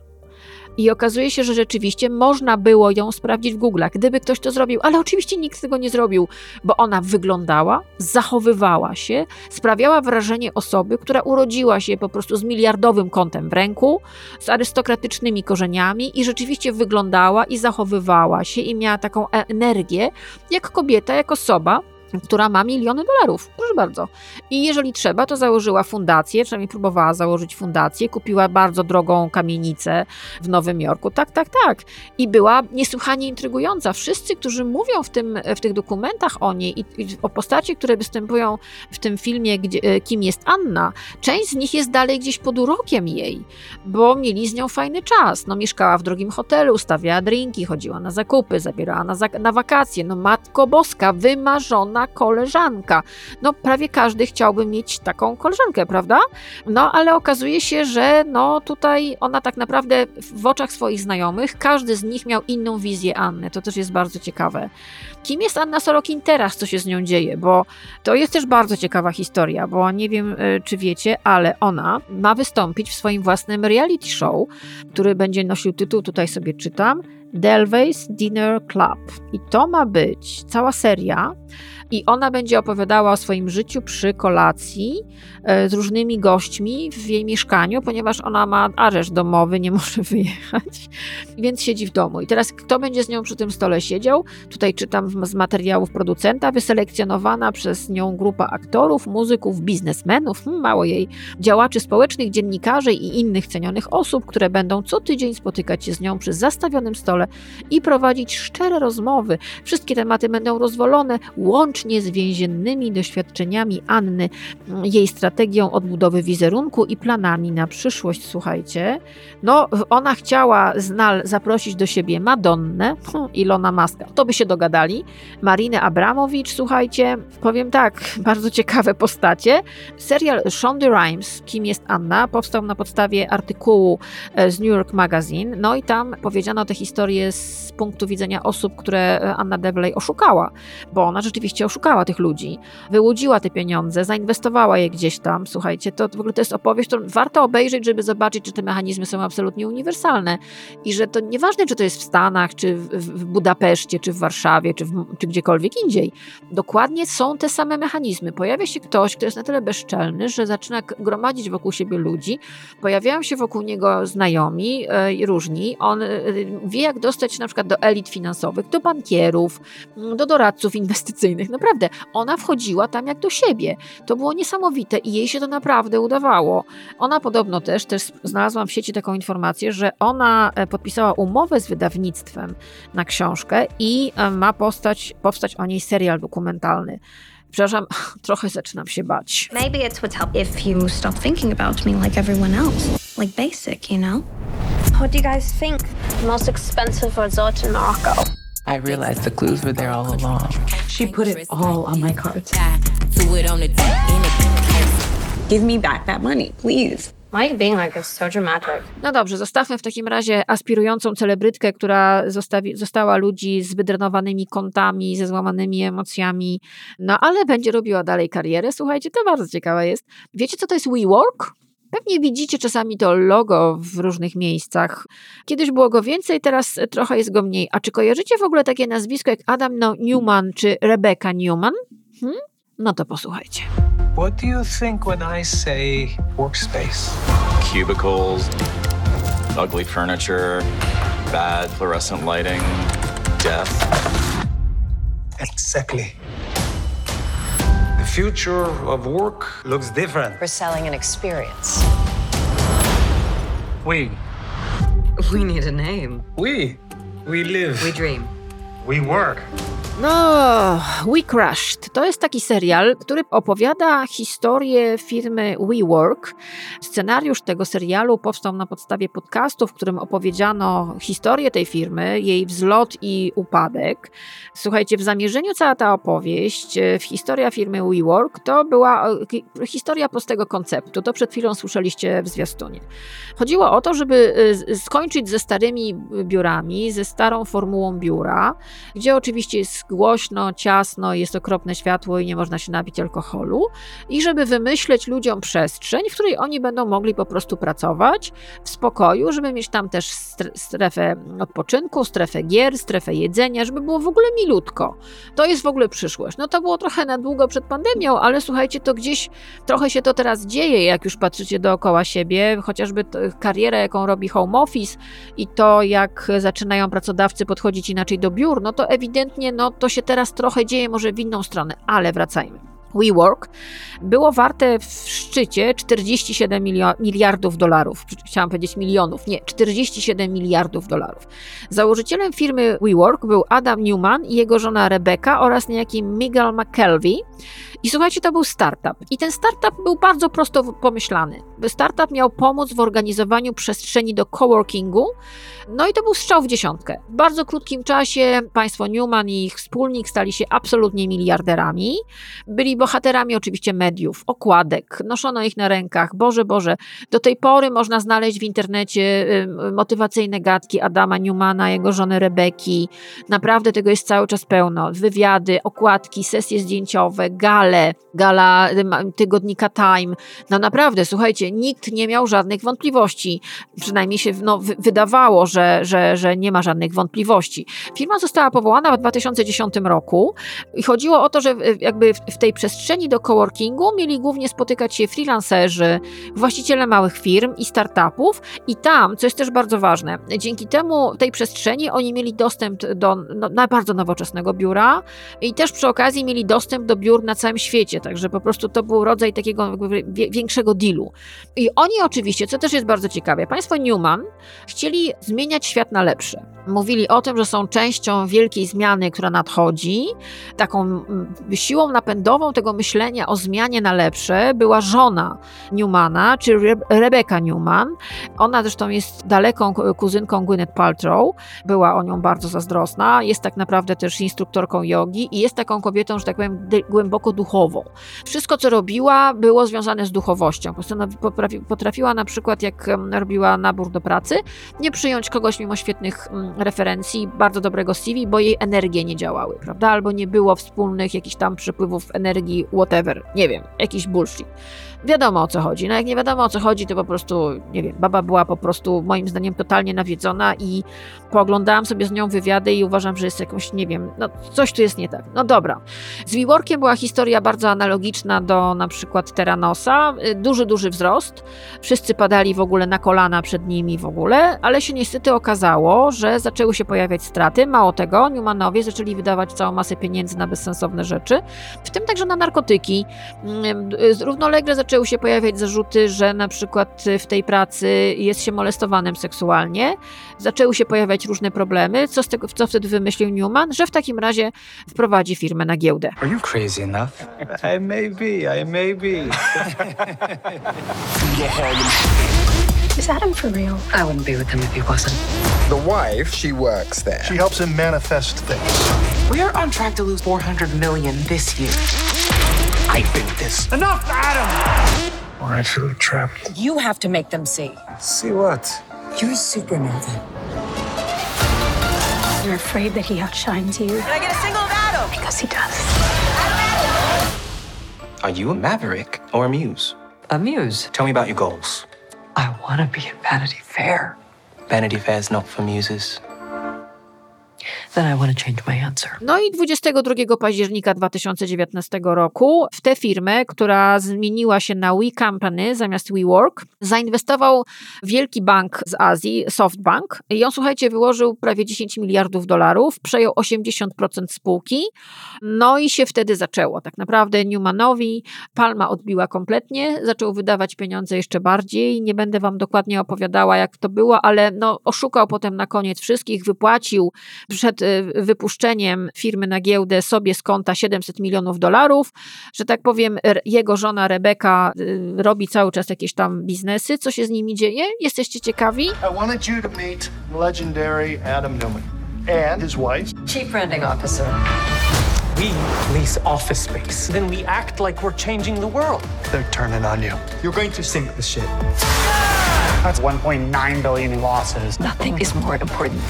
I okazuje się, że rzeczywiście można było ją sprawdzić w Google, gdyby ktoś to zrobił, ale oczywiście nikt tego nie zrobił, bo ona wyglądała, zachowywała się, sprawiała wrażenie osoby, która urodziła się po prostu z miliardowym kątem w ręku, z arystokratycznymi korzeniami i rzeczywiście wyglądała i zachowywała się i miała taką energię, jak kobieta, jak osoba, która ma miliony dolarów. Proszę bardzo. I jeżeli trzeba, to założyła fundację, przynajmniej próbowała założyć fundację, kupiła bardzo drogą kamienicę w Nowym Jorku. Tak, tak, tak. I była niesłychanie intrygująca. Wszyscy, którzy mówią w, tym, w tych dokumentach o niej i, i o postaci, które występują w tym filmie, gdzie, e, kim jest Anna, część z nich jest dalej gdzieś pod urokiem jej, bo mieli z nią fajny czas. No, mieszkała w drogim hotelu, stawiała drinki, chodziła na zakupy, zabierała na, na wakacje. No, Matko Boska, wymarzona koleżanka. No prawie każdy chciałby mieć taką koleżankę, prawda? No ale okazuje się, że no tutaj ona tak naprawdę w oczach swoich znajomych, każdy z nich miał inną wizję Anny. To też jest bardzo ciekawe. Kim jest Anna Sorokin teraz, co się z nią dzieje? Bo to jest też bardzo ciekawa historia, bo nie wiem, e, czy wiecie, ale ona ma wystąpić w swoim własnym reality show, który będzie nosił tytuł, tutaj sobie czytam, Delvey's Dinner Club. I to ma być cała seria i ona będzie opowiadała o swoim życiu przy kolacji e, z różnymi gośćmi w jej mieszkaniu, ponieważ ona ma areszt domowy, nie może wyjechać, więc siedzi w domu. I teraz kto będzie z nią przy tym stole siedział? Tutaj czytam z materiałów producenta, wyselekcjonowana przez nią grupa aktorów, muzyków, biznesmenów, hmm, mało jej, działaczy społecznych, dziennikarzy i innych cenionych osób, które będą co tydzień spotykać się z nią przy zastawionym stole i prowadzić szczere rozmowy. Wszystkie tematy będą rozwolone, łącznie łącznie z więziennymi doświadczeniami Anny, jej strategią odbudowy wizerunku i planami na przyszłość. Słuchajcie, no ona chciała znal zaprosić do siebie Madonnę, hm, Ilona Maska, to by się dogadali, Marinę Abramowicz, słuchajcie, powiem tak, bardzo ciekawe postacie. Serial Shonda Rhimes, kim jest Anna, powstał na podstawie artykułu e, z New York Magazine, no i tam powiedziano tę historię historię z punktu widzenia osób, które Anna Devley oszukała, bo ona rzeczywiście oszukała tych ludzi, wyłudziła te pieniądze, zainwestowała je gdzieś tam. Słuchajcie, to w ogóle to jest opowieść, którą warto obejrzeć, żeby zobaczyć, czy te mechanizmy są absolutnie uniwersalne i że to nieważne, czy to jest w Stanach, czy w, w Budapeszcie, czy w Warszawie, czy, w, czy gdziekolwiek indziej. Dokładnie są te same mechanizmy. Pojawia się ktoś, kto jest na tyle bezczelny, że zaczyna gromadzić wokół siebie ludzi, pojawiają się wokół niego znajomi e, różni, on e, wie, jak dostać na przykład do elit finansowych, do bankierów, do doradców inwestycyjnych. Naprawdę, ona wchodziła tam jak do siebie. To było niesamowite i jej się to naprawdę udawało. Ona podobno też, też znalazłam w sieci taką informację, że ona e, podpisała umowę z wydawnictwem na książkę i ma postać, powstać o niej serial dokumentalny. Przepraszam, trochę zaczynam się bać. Maybe it's what's help if you stop thinking about me like everyone else. Like basic, you know? What do you guys think? Most expensive resort in Morocco. I realized the clues were there all along. She put it all on my cards. Give me back that money, please. Mike being like is so dramatic. No dobrze, zostawmy w takim razie aspirującą celebrytkę, która zostawi, została ludzi z wydrenowanymi kątami, ze złamanymi emocjami, no ale będzie robiła dalej karierę. Słuchajcie, to bardzo ciekawe jest. Wiecie, co to jest WeWork? Pewnie widzicie czasami to logo w różnych miejscach. Kiedyś było go więcej, teraz trochę jest go mniej. A czy kojarzycie w ogóle takie nazwisko jak Adam no, Newman czy Rebecca Newman? Hmm? No to posłuchajcie. What do you think when I say workspace? Cubicles, ugly furniture, bad fluorescent lighting, death. Exactly. The future of work looks different. We're selling an experience. We. We need a name. We. We live. We dream. We work. No, We Crashed to jest taki serial, który opowiada historię firmy WeWork. Scenariusz tego serialu powstał na podstawie podcastu, w którym opowiedziano historię tej firmy, jej wzlot i upadek. Słuchajcie, w zamierzeniu cała ta opowieść, e, historia firmy WeWork, to była e, historia prostego konceptu. To przed chwilą słyszeliście w zwiastunie. Chodziło o to, żeby e, skończyć ze starymi biurami, ze starą formułą biura, gdzie oczywiście głośno, ciasno, jest okropne światło i nie można się napić alkoholu, i żeby wymyśleć ludziom przestrzeń, w której oni będą mogli po prostu pracować w spokoju, żeby mieć tam też strefę odpoczynku, strefę gier, strefę jedzenia, żeby było w ogóle milutko. To jest w ogóle przyszłość. No to było trochę na długo przed pandemią, ale słuchajcie, to gdzieś trochę się to teraz dzieje, jak już patrzycie dookoła siebie, chociażby karierę, jaką robi home office i to, jak zaczynają pracodawcy podchodzić inaczej do biur, no to ewidentnie no, to się teraz trochę dzieje może w inną stronę, ale wracajmy. WeWork było warte w szczycie 47 miliardów dolarów. Chciałam powiedzieć milionów, nie, 47 miliardów dolarów. Założycielem firmy WeWork był Adam Newman i jego żona Rebecca oraz niejaki Miguel McKelvey. I słuchajcie, to był startup. I ten startup był bardzo prosto pomyślany. Startup miał pomóc w organizowaniu przestrzeni do coworkingu. No i to był strzał w dziesiątkę. W bardzo krótkim czasie państwo Newman i ich wspólnik stali się absolutnie miliarderami. Byli bohaterami oczywiście mediów, okładek, noszono ich na rękach. Boże, Boże, do tej pory można znaleźć w internecie motywacyjne gadki Adama Newmana, jego żony Rebeki. Naprawdę tego jest cały czas pełno. Wywiady, okładki, sesje zdjęciowe, gale, gala tygodnika Time. No naprawdę, słuchajcie, nikt nie miał żadnych wątpliwości. Przynajmniej się no, wydawało, że, że, że nie ma żadnych wątpliwości. Firma została powołana w 2010 roku i chodziło o to, że jakby w tej przestrzeni do coworkingu mieli głównie spotykać się freelancerzy, właściciele małych firm i startupów i tam, co jest też bardzo ważne, dzięki temu tej przestrzeni oni mieli dostęp do no, bardzo nowoczesnego biura i też przy okazji mieli dostęp do biur na całym świecie, także po prostu to był rodzaj takiego większego dealu. I oni oczywiście, co też jest bardzo ciekawe, państwo Newman chcieli zmieniać świat na lepsze. Mówili o tym, że są częścią wielkiej zmiany, która nadchodzi. Taką siłą napędową tego myślenia o zmianie na lepsze była żona Newmana, czy Rebecca Newman. Ona zresztą jest daleką kuzynką Gwyneth Paltrow. Była o nią bardzo zazdrosna. Jest tak naprawdę też instruktorką jogi i jest taką kobietą, że tak powiem, głęboko duchową duchową. Wszystko, co robiła, było związane z duchowością. Potrafiła na przykład, jak robiła nabór do pracy, nie przyjąć kogoś mimo świetnych referencji, bardzo dobrego CV, bo jej energie nie działały, prawda? Albo nie było wspólnych jakichś tam przepływów energii, whatever, nie wiem, jakiś bullshit wiadomo o co chodzi. No jak nie wiadomo o co chodzi, to po prostu, nie wiem, baba była po prostu moim zdaniem totalnie nawiedzona i pooglądałam sobie z nią wywiady i uważam, że jest jakąś, nie wiem, no coś tu jest nie tak. No dobra. Z WeWorkiem była historia bardzo analogiczna do na przykład Teranosa. Y, duży, duży wzrost. Wszyscy padali w ogóle na kolana przed nimi w ogóle, ale się niestety okazało, że zaczęły się pojawiać straty. Mało tego, Newmanowie zaczęli wydawać całą masę pieniędzy na bezsensowne rzeczy, w tym także na narkotyki. Mm, y, równolegle zaczęły zaczęły się pojawiać zarzuty, że na przykład w tej pracy jest się molestowanym seksualnie. Zaczęły się pojawiać różne problemy. Co, z tego, co wtedy wymyślił Newman? Że w takim razie wprowadzi firmę na giełdę. Are you crazy enough? I may be, I may be. Is Adam for real? I wouldn't be with him if he wasn't. The wife, she works there. She helps him manifest things. We are on track to lose 400 million this year. I built this. Enough, Adam! Or I feel trapped. You have to make them see. See what? You're a supernova. You're afraid that he outshines you. Can I get a single of Adam? Because he does. Are you a maverick or a muse? A muse. Tell me about your goals. I want to be in Vanity Fair. Vanity Fair's not for muses. Then I want to change my answer. No i 22 października 2019 roku w tę firmę, która zmieniła się na We Company zamiast WeWork, zainwestował wielki bank z Azji, SoftBank. I on, słuchajcie, wyłożył prawie 10 miliardów dolarów, przejął 80% spółki. No i się wtedy zaczęło. Tak naprawdę Newmanowi palma odbiła kompletnie, zaczął wydawać pieniądze jeszcze bardziej. Nie będę wam dokładnie opowiadała, jak to było, ale no, oszukał potem na koniec wszystkich, wypłacił przed y, wypuszczeniem firmy na giełdę sobie z konta 700 milionów dolarów, że tak powiem, jego żona Rebeka y, robi cały czas jakieś tam biznesy. Co się z nimi dzieje? Jesteście ciekawi? I wanted you to meet legendary Adam Newman and his wife. Chief branding officer. We lease office space. Then we act like we're changing the world. They're turning on you. You're going to sink the ship. That's 1.9 billion in losses. Nothing is more important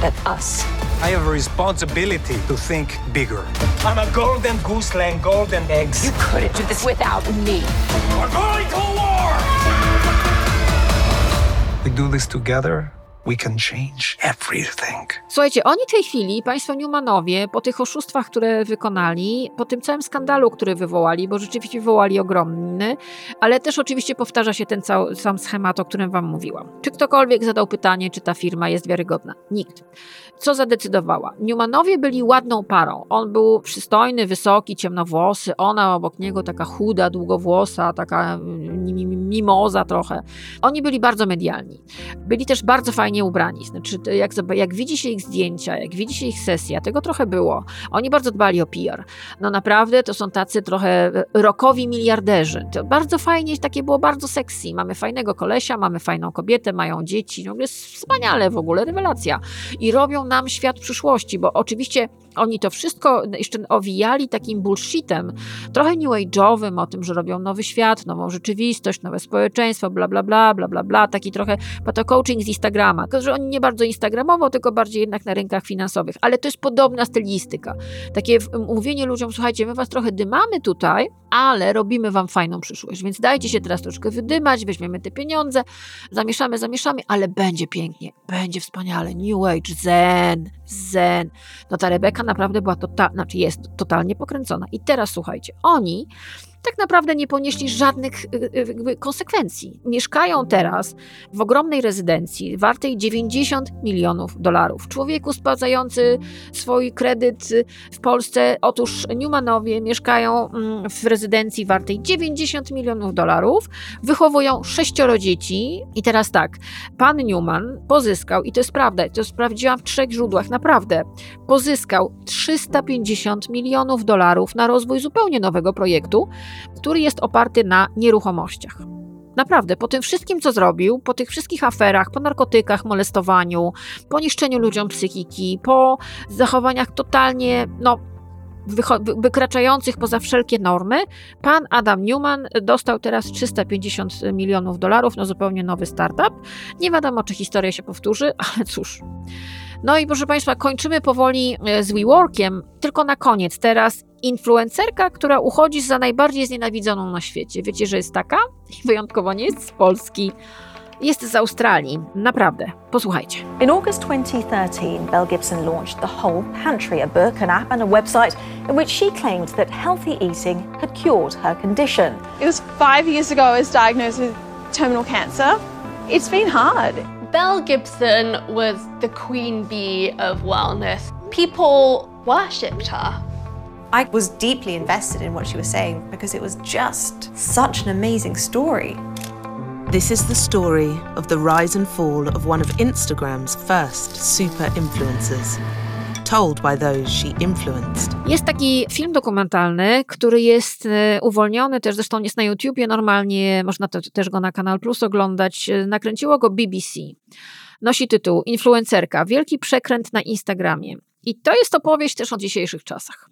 than us. I have a responsibility to think bigger. I'm a golden goose laying golden eggs. You couldn't do this without me. We're going to war! We do this together, we can change everything. Słuchajcie, oni tej chwili, państwo Newmanowie, po tych oszustwach, które wykonali, po tym całym skandalu, który wywołali, bo rzeczywiście wywołali ogromny, ale też oczywiście powtarza się ten cały, sam schemat, o którym wam mówiłam. Czy ktokolwiek zadał pytanie, czy ta firma jest wiarygodna? Nikt. Co zadecydowała? Newmanowie byli ładną parą. On był przystojny, wysoki, ciemnowłosy, ona obok niego taka chuda, długowłosa, taka mimoza trochę. Oni byli bardzo medialni. Byli też bardzo fajnie ubrani. Znaczy, jak, jak widzi się ich zdjęcia, jak widzi się ich sesja, tego trochę było. Oni bardzo dbali o PR. No naprawdę to są tacy trochę rokowi miliarderzy. To bardzo fajnie, takie było bardzo sexy. Mamy fajnego kolesia, mamy fajną kobietę, mają dzieci. No jest wspaniale w ogóle, rewelacja. I robią nam świat przyszłości, bo oczywiście oni to wszystko jeszcze owijali takim bullshitem, trochę new age'owym, o tym, że robią nowy świat, nową rzeczywistość, nowe społeczeństwo, bla, bla, bla, bla, bla, bla, taki trochę pato coaching z Instagrama, tylko że oni nie bardzo instagramowo, tylko bardziej jednak na rynkach finansowych, ale to jest podobna stylistyka. Takie mówienie ludziom, słuchajcie, my was trochę dymamy tutaj, ale robimy wam fajną przyszłość, więc dajcie się teraz troszkę wydymać, weźmiemy te pieniądze, zamieszamy, zamieszamy, ale będzie pięknie, będzie wspaniale, new age, zen, zen. No ta Rebeka naprawdę była totalnie, znaczy jest totalnie pokręcona. I teraz słuchajcie, oni tak naprawdę nie ponieśli żadnych y, y, konsekwencji. Mieszkają teraz w ogromnej rezydencji wartej 90 milionów dolarów. Człowieku spłacający swój kredyt w Polsce, otóż Newmanowie mieszkają mm, w rezydencji wartej 90 milionów dolarów, wychowują sześcioro dzieci i teraz tak, pan Newman pozyskał, i to jest prawda, to sprawdziłam w trzech źródłach, naprawdę, pozyskał 350 milionów dolarów na rozwój zupełnie nowego projektu, który jest oparty na nieruchomościach. Naprawdę, po tym wszystkim, co zrobił, po tych wszystkich aferach, po narkotykach, molestowaniu, po niszczeniu ludziom psychiki, po zachowaniach totalnie, no, wykraczających poza wszelkie normy. Pan Adam Newman dostał teraz 350 milionów dolarów na zupełnie nowy startup. Nie wiadomo, czy historia się powtórzy, ale cóż. No i proszę Państwa, kończymy powoli e, z WeWorkiem. Tylko na koniec teraz influencerka, która uchodzi za najbardziej znienawidzoną na świecie. Wiecie, że jest taka? Wyjątkowo nie jest z Polski. Jest z Australii. Naprawdę. Posłuchajcie. In August 2013, Belle Gibson launched the Whole Pantry, a book, an app and a website in which she claimed that healthy eating had cured her condition. It was five years ago I was diagnosed with terminal cancer. It's been hard. Belle Gibson was the queen bee of wellness. People worshipped her. I was deeply invested in what she was saying because it was just such an amazing story. This is the story of the rise and fall of one of Instagram's first super influencers. Told by those she influenced. Jest taki film dokumentalny, który jest e, uwolniony, też zresztą jest na YouTubie normalnie, można to, też go na Kanal Plus oglądać. E, nakręciło go BBC. Nosi tytuł Influencerka, wielki przekręt na Instagramie. I to jest opowieść też o dzisiejszych czasach.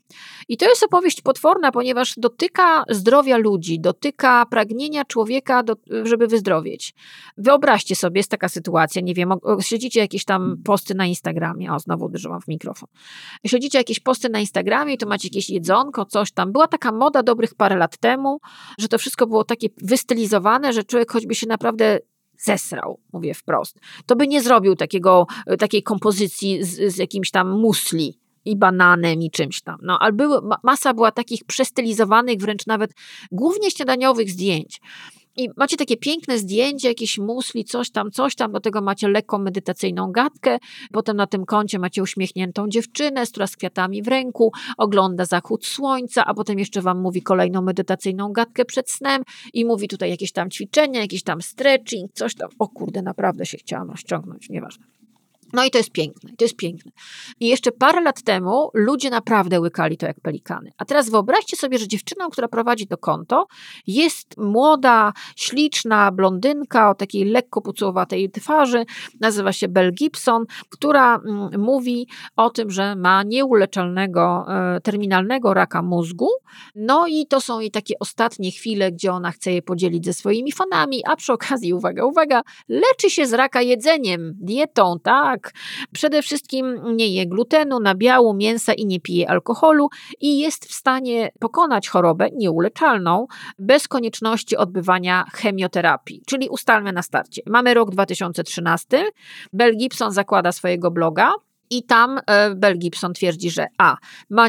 I to jest opowieść potworna, ponieważ dotyka zdrowia ludzi, dotyka pragnienia człowieka, do, żeby wyzdrowieć. Wyobraźcie sobie, jest taka sytuacja, nie wiem, śledzicie jakieś tam posty na Instagramie, o znowu uderzyłam w mikrofon. Śledzicie jakieś posty na Instagramie to macie jakieś jedzonko, coś tam. Była taka moda dobrych parę lat temu, że to wszystko było takie wystylizowane, że człowiek choćby się naprawdę zesrał, mówię wprost, to by nie zrobił takiego, e, takiej kompozycji z, z jakimś tam musli i bananem i czymś tam. No, ale były, masa była takich przestylizowanych, wręcz nawet głównie śniadaniowych zdjęć. I macie takie piękne zdjęcie, jakieś musli, coś tam, coś tam, do tego macie lekką medytacyjną gadkę, potem na tym koncie macie uśmiechniętą dziewczynę, która z kwiatami w ręku, ogląda zachód słońca, a potem jeszcze wam mówi kolejną medytacyjną gadkę przed snem i mówi tutaj jakieś tam ćwiczenia, jakiś tam stretching, coś tam. O kurde, naprawdę się chciałam rozciągnąć, nieważne. No i to jest piękne, to jest piękne. I jeszcze parę lat temu ludzie naprawdę łykali to jak pelikany. A teraz wyobraźcie sobie, że dziewczyną, która prowadzi to konto, jest młoda, śliczna blondynka o takiej lekko pucułowatej twarzy, nazywa się Belle Gibson, która mm, mówi o tym, że ma nieuleczalnego, e, terminalnego raka mózgu. No i to są jej takie ostatnie chwile, gdzie ona chce je podzielić ze swoimi fanami, a przy okazji, uwaga, uwaga, leczy się z raka jedzeniem, dietą, tak? Tak. Przede wszystkim nie je glutenu, nabiału, mięsa i nie pije alkoholu i jest w stanie pokonać chorobę nieuleczalną bez konieczności odbywania chemioterapii. Czyli ustalmy na starcie. Mamy rok 2013. Bell Gibson zakłada swojego bloga. I tam e, Bell Gibson twierdzi, że A ma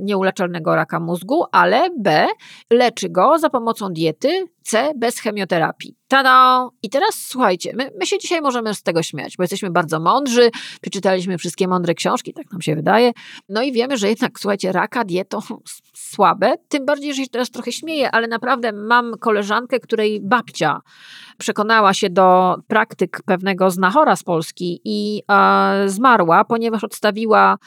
nieuleczalnego raka mózgu, ale B leczy go za pomocą diety, C bez chemioterapii. Tada! I teraz słuchajcie, my, my się dzisiaj możemy z tego śmiać, bo jesteśmy bardzo mądrzy, przeczytaliśmy wszystkie mądre książki, tak nam się wydaje. No i wiemy, że jednak, słuchajcie, raka dietą słabe. Tym bardziej, że się teraz trochę śmieję, ale naprawdę mam koleżankę, której babcia przekonała się do praktyk pewnego znachora z Polski i e, zmarła, ponieważ odstawiła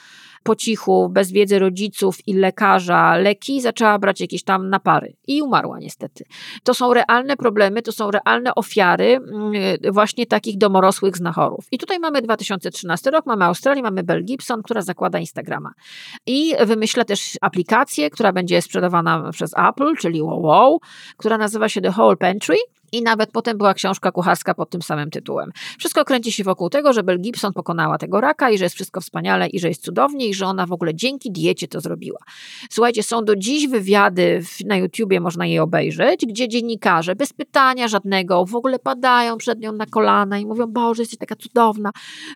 po cichu, bez wiedzy rodziców i lekarza leki, zaczęła brać jakieś tam napary i umarła niestety. To są realne problemy, to są realne ofiary mm, właśnie takich domorosłych znachorów. I tutaj mamy 2013 rok, mamy Australię, mamy Bell Gibson, która zakłada Instagrama. I wymyśla też aplikację, która będzie sprzedawana przez Apple, czyli wow, wow która nazywa się The Whole Pantry i nawet potem była książka kucharska pod tym samym tytułem. Wszystko kręci się wokół tego, że Bell Gibson pokonała tego raka i że jest wszystko wspaniale i że jest cudownie i że ona w ogóle dzięki diecie to zrobiła. Słuchajcie, są do dziś wywiady na YouTubie, można je obejrzeć, gdzie dziennikarze bez pytania żadnego w ogóle padają przed nią na kolana i mówią, Boże, jesteś taka cudowna,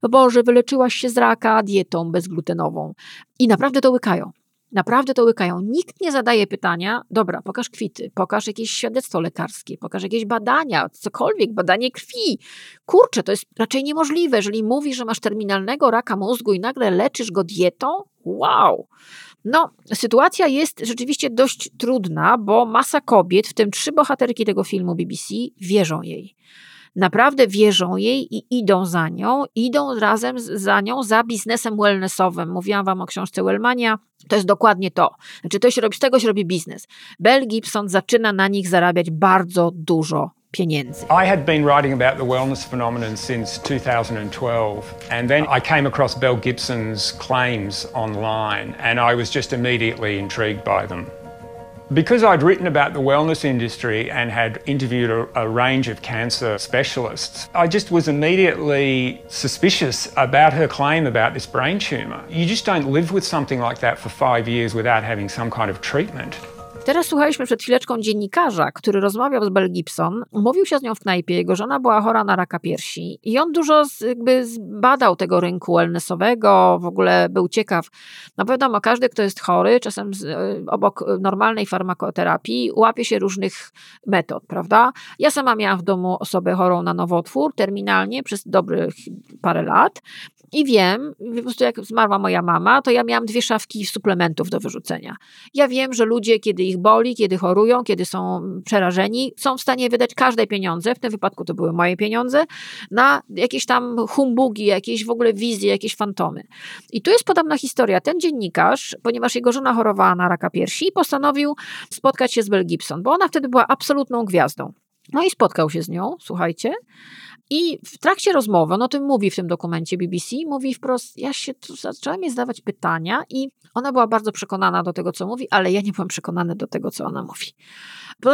Boże, wyleczyłaś się z raka dietą bezglutenową. I naprawdę to łykają. Naprawdę to łykają. Nikt nie zadaje pytania, dobra, pokaż kwity, pokaż jakieś świadectwo lekarskie, pokaż jakieś badania, cokolwiek, badanie krwi. Kurczę, to jest raczej niemożliwe. Jeżeli mówisz, że masz terminalnego raka mózgu i nagle leczysz go dietą, wow. No, sytuacja jest rzeczywiście dość trudna, bo masa kobiet, w tym trzy bohaterki tego filmu BBC, wierzą jej naprawdę wierzą jej i idą za nią, idą razem za nią za biznesem wellnessowym. Mówiłam wam o książce Wellmania, to jest dokładnie to. Znaczy to się robi, z tego się robi biznes. Bell Gibson zaczyna na nich zarabiać bardzo dużo pieniędzy. I had been writing about the wellness phenomenon since 2012, and then I came across Bell Gibson's claims online, and I was just immediately intrigued by them. Because I'd written about the wellness industry and had interviewed a, a, range of cancer specialists, I just was immediately suspicious about her claim about this brain tumour. You just don't live with something like that for five years without having some kind of treatment. Teraz słuchaliśmy przed chwileczką dziennikarza, który rozmawiał z Bell Gibson, umówił się z nią w knajpie, jego żona była chora na raka piersi i on dużo z, jakby zbadał tego rynku wellnessowego, w ogóle był ciekaw. No wiadomo, każdy, kto jest chory, czasem z, obok normalnej farmakoterapii łapie się różnych metod, prawda? Ja sama miałam w domu osobę chorą na nowotwór terminalnie przez dobrych parę lat i wiem, po prostu jak zmarła moja mama, to ja miałam dwie szafki suplementów do wyrzucenia. Ja wiem, że ludzie, kiedy boli, kiedy chorują, kiedy są przerażeni, są w stanie wydać każde pieniądze, w tym wypadku to były moje pieniądze, na jakieś tam humbugi, jakieś w ogóle wizje, jakieś fantomy. I tu jest podobna historia. Ten dziennikarz, ponieważ jego żona chorowała na raka piersi, postanowił spotkać się z Bell Gibson, bo ona wtedy była absolutną gwiazdą. No i spotkał się z nią, słuchajcie. I w trakcie rozmowy, on o tym mówi w tym dokumencie BBC, mówi wprost, ja się zaczęłam jej zadawać pytania i ona była bardzo przekonana do tego, co mówi, ale ja nie byłam przekonany do tego, co ona mówi.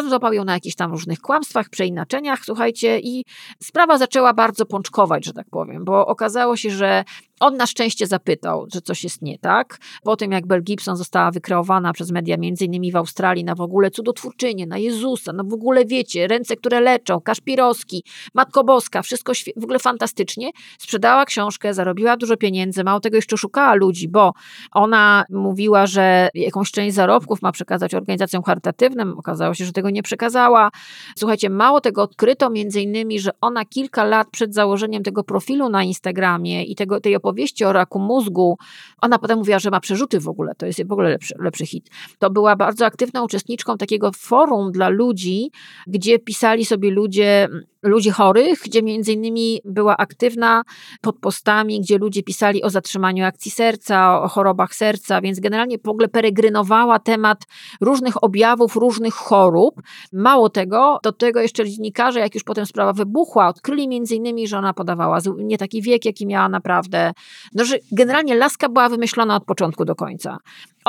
Złapał ją na jakichś tam różnych kłamstwach, przeinaczeniach, słuchajcie, i sprawa zaczęła bardzo pączkować, że tak powiem, bo okazało się, że on na szczęście zapytał, że coś jest nie tak. Po tym, jak Bell Gibson została wykreowana przez media, między innymi w Australii, na w ogóle cudotwórczynię, na Jezusa, no w ogóle wiecie, ręce, które leczą, Kaszpirowski, Matko Boska, wszystko w ogóle fantastycznie. Sprzedała książkę, zarobiła dużo pieniędzy, mało tego jeszcze szukała ludzi, bo ona mówiła, że jakąś część zarobków ma przekazać organizacjom charytatywnym. Okazało się, że tego nie przekazała. Słuchajcie, mało tego odkryto między innymi, że ona kilka lat przed założeniem tego profilu na Instagramie i tego, tej opowieści o raku mózgu, ona potem mówiła, że ma przerzuty w ogóle, to jest w ogóle lepszy, lepszy hit. To była bardzo aktywną uczestniczką takiego forum dla ludzi, gdzie pisali sobie ludzie ludzi chorych, gdzie między innymi była aktywna pod postami, gdzie ludzie pisali o zatrzymaniu akcji serca, o chorobach serca, więc generalnie w ogóle peregrynowała temat różnych objawów, różnych chorób. Mało tego, do tego jeszcze dziennikarze, jak już potem sprawa wybuchła, odkryli między innymi, że ona podawała nie taki wiek, jaki miała naprawdę. No, że generalnie laska była wymyślona od początku do końca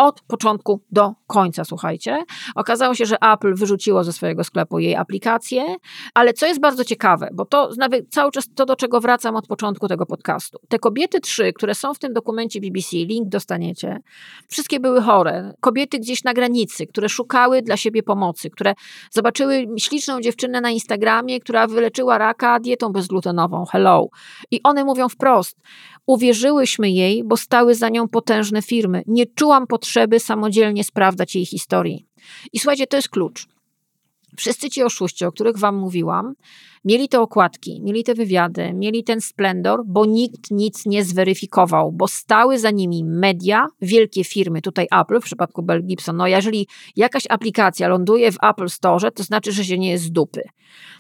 od początku do końca, słuchajcie. Okazało się, że Apple wyrzuciło ze swojego sklepu jej aplikację, ale co jest bardzo ciekawe, bo to cały czas to, do czego wracam od początku tego podcastu. Te kobiety trzy, które są w tym dokumencie BBC, link dostaniecie, wszystkie były chore. Kobiety gdzieś na granicy, które szukały dla siebie pomocy, które zobaczyły śliczną dziewczynę na Instagramie, która wyleczyła raka dietą bezglutenową. Hello. I one mówią wprost, Uwierzyłyśmy jej, bo stały za nią potężne firmy. Nie czułam potrzeby samodzielnie sprawdzać jej historii. I słuchajcie, to jest klucz. Wszyscy ci oszuści, o których wam mówiłam, mieli te okładki, mieli te wywiady, mieli ten splendor, bo nikt nic nie zweryfikował, bo stały za nimi media, wielkie firmy, tutaj Apple w przypadku Bell Gibson. No jeżeli jakaś aplikacja ląduje w Apple Store, to znaczy, że się nie jest z dupy.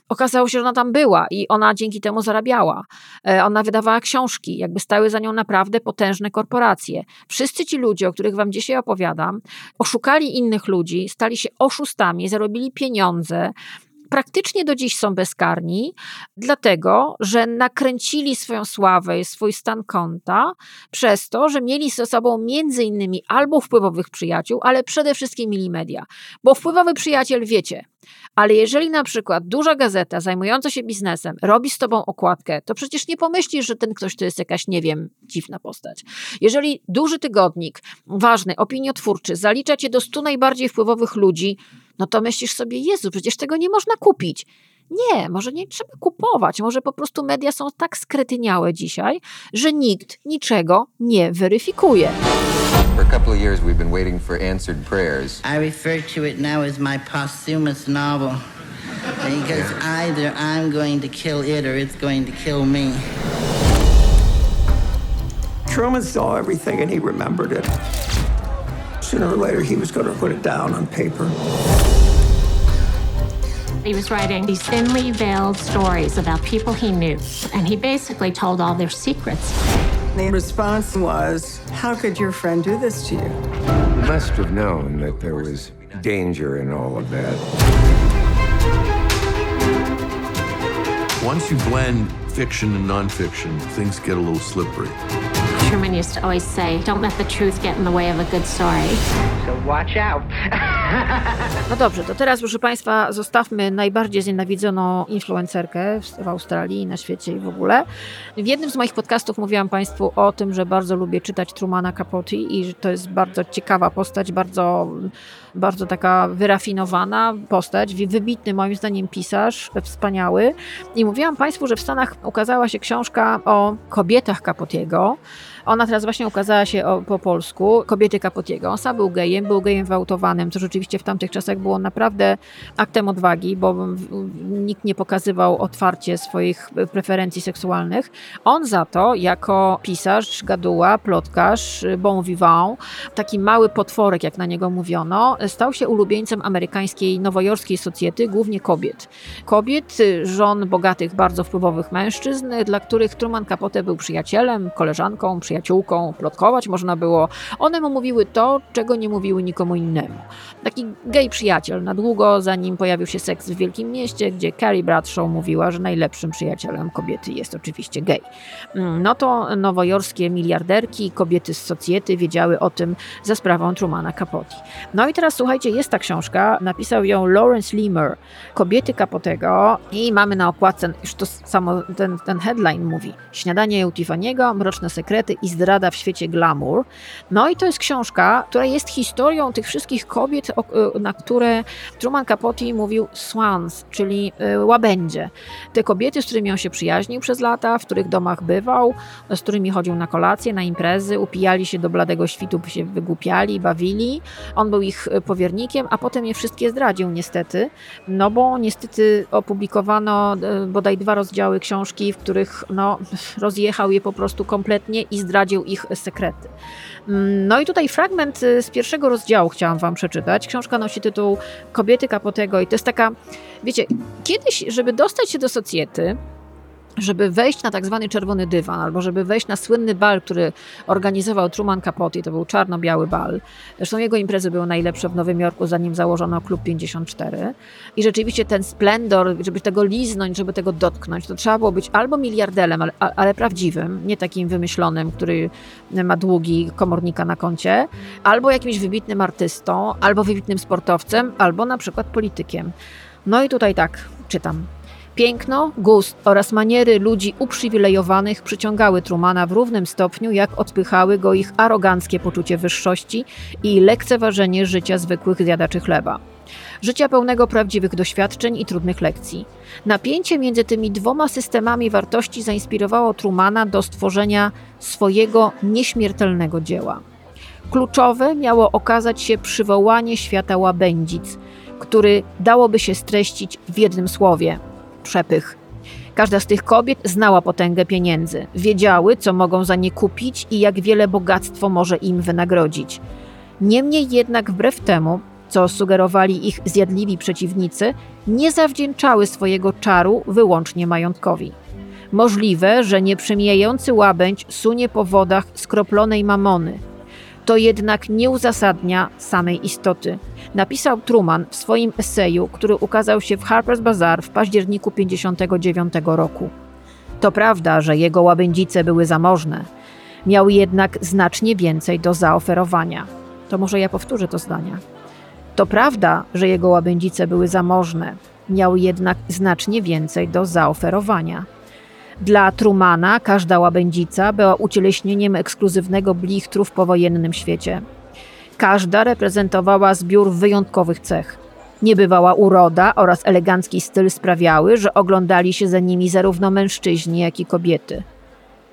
Okazało się, że ona tam była i ona dzięki temu zarabiała. E, ona wydawała książki, jakby stały za nią naprawdę potężne korporacje. Wszyscy ci ludzie, o których wam dzisiaj opowiadam, oszukali innych ludzi, stali się oszustami, zarobili pieniądze, praktycznie do dziś są bezkarni, dlatego że nakręcili swoją sławę i swój stan konta przez to, że mieli ze sobą między innymi albo wpływowych przyjaciół, ale przede wszystkim mieli media. Bo wpływowy przyjaciel, wiecie, ale jeżeli na przykład duża gazeta zajmująca się biznesem robi z tobą okładkę, to przecież nie pomyślisz, że ten ktoś to jest jakaś, nie wiem, dziwna postać. Jeżeli duży tygodnik, ważny, opiniotwórczy, zalicza cię do stu najbardziej wpływowych ludzi, no to myślisz sobie, Jezu, przecież tego nie można kupić. Nie, może nie trzeba kupować, może po prostu media są tak skretyniałe dzisiaj, że nikt niczego nie weryfikuje. For a couple of years we've been waiting for answered prayers. I refer to it now as my posthumous novel. Because either I'm going to kill it or it's going to kill me. Truman saw everything and he remembered it. Sooner or later, he was going to put it down on paper. He was writing these thinly veiled stories about people he knew, and he basically told all their secrets. The response was, How could your friend do this to you? You must have known that there was danger in all of that. Once you blend fiction and nonfiction, things get a little slippery. Truman used to always say, don't let the truth get in the way of a good story. So watch out. No dobrze, to teraz, proszę Państwa, zostawmy najbardziej znienawidzoną influencerkę w, Australii i na świecie i w ogóle. W jednym z moich podcastów mówiłam Państwu o tym, że bardzo lubię czytać Trumana Capote i że to jest bardzo ciekawa postać, bardzo, bardzo taka wyrafinowana postać, wybitny moim zdaniem pisarz, wspaniały. I mówiłam Państwu, że w Stanach ukazała się książka o kobietach Capotiego. Ona teraz właśnie ukazała się o, po polsku, Kobiety Capotiego. On sam był gejem, był gejem wyautowanym, co rzeczywiście w tamtych czasach było naprawdę aktem odwagi, bo nikt nie pokazywał otwarcie swoich preferencji seksualnych. On za to, jako pisarz, gaduła, plotkarz, bon vivant, taki mały potworek, jak na niego mówiono, stał się ulubieńcem amerykańskiej, nowojorskiej socjety, głównie kobiet. Kobiet, żon bogatych, bardzo wpływowych mężczyzn, dla których Truman Capote był przyjacielem, koleżanką, przyjaciółką, plotkować można było. One mu mówiły to, czego nie mówiły nikomu innemu. Taki gej przyjaciel na długo, zanim pojawił się seks w Wielkim Mieście, gdzie Carrie Bradshaw mówiła, że najlepszym przyjacielem kobiety jest oczywiście gej. No to nowojorskie miliarderki, kobiety z socjety wiedziały o tym za sprawą Trumana Capote. No i teraz słuchajcie, jest ta książka, napisał ją Lawrence Leamer, Kobiety Capotego i mamy na okładce, już to samo ten, ten headline mówi, Śniadanie u Tiffany'ego, Mroczne sekrety i zdrada w świecie glamour. No i to jest książka, która jest historią tych wszystkich kobiet, na które Truman Capote mówił swans, czyli y, łabędzie. Te kobiety, z którymi on się przyjaźnił przez lata, w których domach bywał, z którymi chodził na kolacje, na imprezy, upijali się do bladego świtu, się wygłupiali, bawili. On był ich powiernikiem, a potem je wszystkie zdradził niestety, no bo niestety opublikowano y, bodaj dwa rozdziały książki, w których no, rozjechał je po prostu kompletnie i zdradził ich sekrety. Mm, no i tutaj fragment y, z pierwszego rozdziału chciałam wam przeczytać. Książka nosi tytuł Kobiety Kapotego i to jest taka, wiecie, kiedyś, żeby dostać się do socjety, żeby wejść na tak zwany czerwony dywan, albo żeby wejść na słynny bal, który organizował Truman Capote, to był czarno-biały bal. Zresztą jego imprezy były najlepsze w Nowym Jorku, zanim założono Klub 54. I rzeczywiście ten splendor, żeby tego liznąć, żeby tego dotknąć, to trzeba było być albo miliardelem, ale, ale prawdziwym, nie takim wymyślonym, który ma długi komornika na koncie, albo jakimś wybitnym artystą, albo wybitnym sportowcem, albo na przykład politykiem. No i tutaj tak, czytam. Piękno, gust oraz maniery ludzi uprzywilejowanych przyciągały Trumana w równym stopniu, jak odpychały go ich aroganckie poczucie wyższości i lekceważenie życia zwykłych zjadaczy chleba. Życia pełnego prawdziwych doświadczeń i trudnych lekcji. Napięcie między tymi dwoma systemami wartości zainspirowało Trumana do stworzenia swojego nieśmiertelnego dzieła. Kluczowe miało okazać się przywołanie świata łabędzic, który dałoby się streścić w jednym słowie – przepych. Każda z tych kobiet znała potęgę pieniędzy, wiedziały, co mogą za nie kupić i jak wiele bogactwo może im wynagrodzić. Niemniej jednak, wbrew temu, co sugerowali ich zjadliwi przeciwnicy, nie zawdzięczały swojego czaru wyłącznie majątkowi. Możliwe, że nieprzemijający łabędź sunie po wodach skroplonej mamony – to jednak nie uzasadnia samej istoty. Napisał Truman w swoim eseju, który ukazał się w Harper's Bazaar w październiku 1959 roku. To prawda, że jego łabędzice były zamożne. Miał jednak znacznie więcej do zaoferowania. To może ja powtórzę to zdanie. To prawda, że jego łabędzice były zamożne. Miał jednak znacznie więcej do zaoferowania. Dla Trumana każda łabędzica była ucieleśnieniem ekskluzywnego blichtru w powojennym świecie. Każda reprezentowała zbiór wyjątkowych cech. Niebywała uroda oraz elegancki styl sprawiały, że oglądali się za nimi zarówno mężczyźni, jak i kobiety.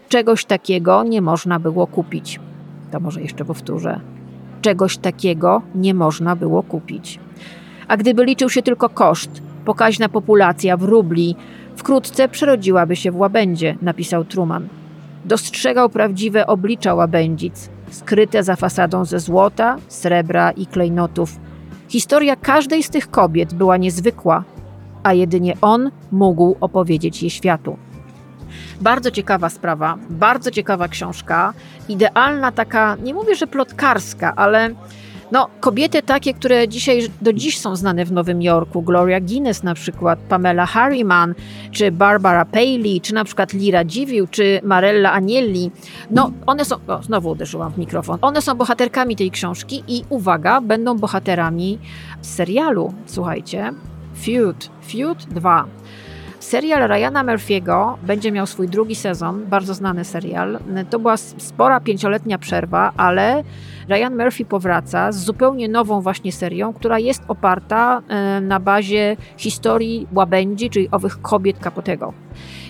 Czegoś takiego nie można było kupić. To może jeszcze powtórzę. Czegoś takiego nie można było kupić. A gdyby liczył się tylko koszt, pokaźna populacja w rubli, Wkrótce przerodziłaby się w łabędzie, napisał Truman. Dostrzegał prawdziwe oblicza łabędzic, skryte za fasadą ze złota, srebra i klejnotów. Historia każdej z tych kobiet była niezwykła, a jedynie on mógł opowiedzieć je światu. Bardzo ciekawa sprawa, bardzo ciekawa książka, idealna taka, nie mówię, że plotkarska, ale No, kobiety takie, które dzisiaj, do dziś są znane w Nowym Jorku, Gloria Guinness na przykład, Pamela Harriman, czy Barbara Paley, czy na przykład Lira Dziwił, czy Marella Agnelli. No, one są, o, znowu uderzyłam w mikrofon, one są bohaterkami tej książki i uwaga, będą bohaterami serialu, słuchajcie, Feud, Feud 2. Serial Ryana Murphy'ego będzie miał swój drugi sezon, bardzo znany serial. To była spora pięcioletnia przerwa, ale Ryan Murphy powraca z zupełnie nową właśnie serią, która jest oparta e, na bazie historii łabędzi, czyli owych kobiet Capotego.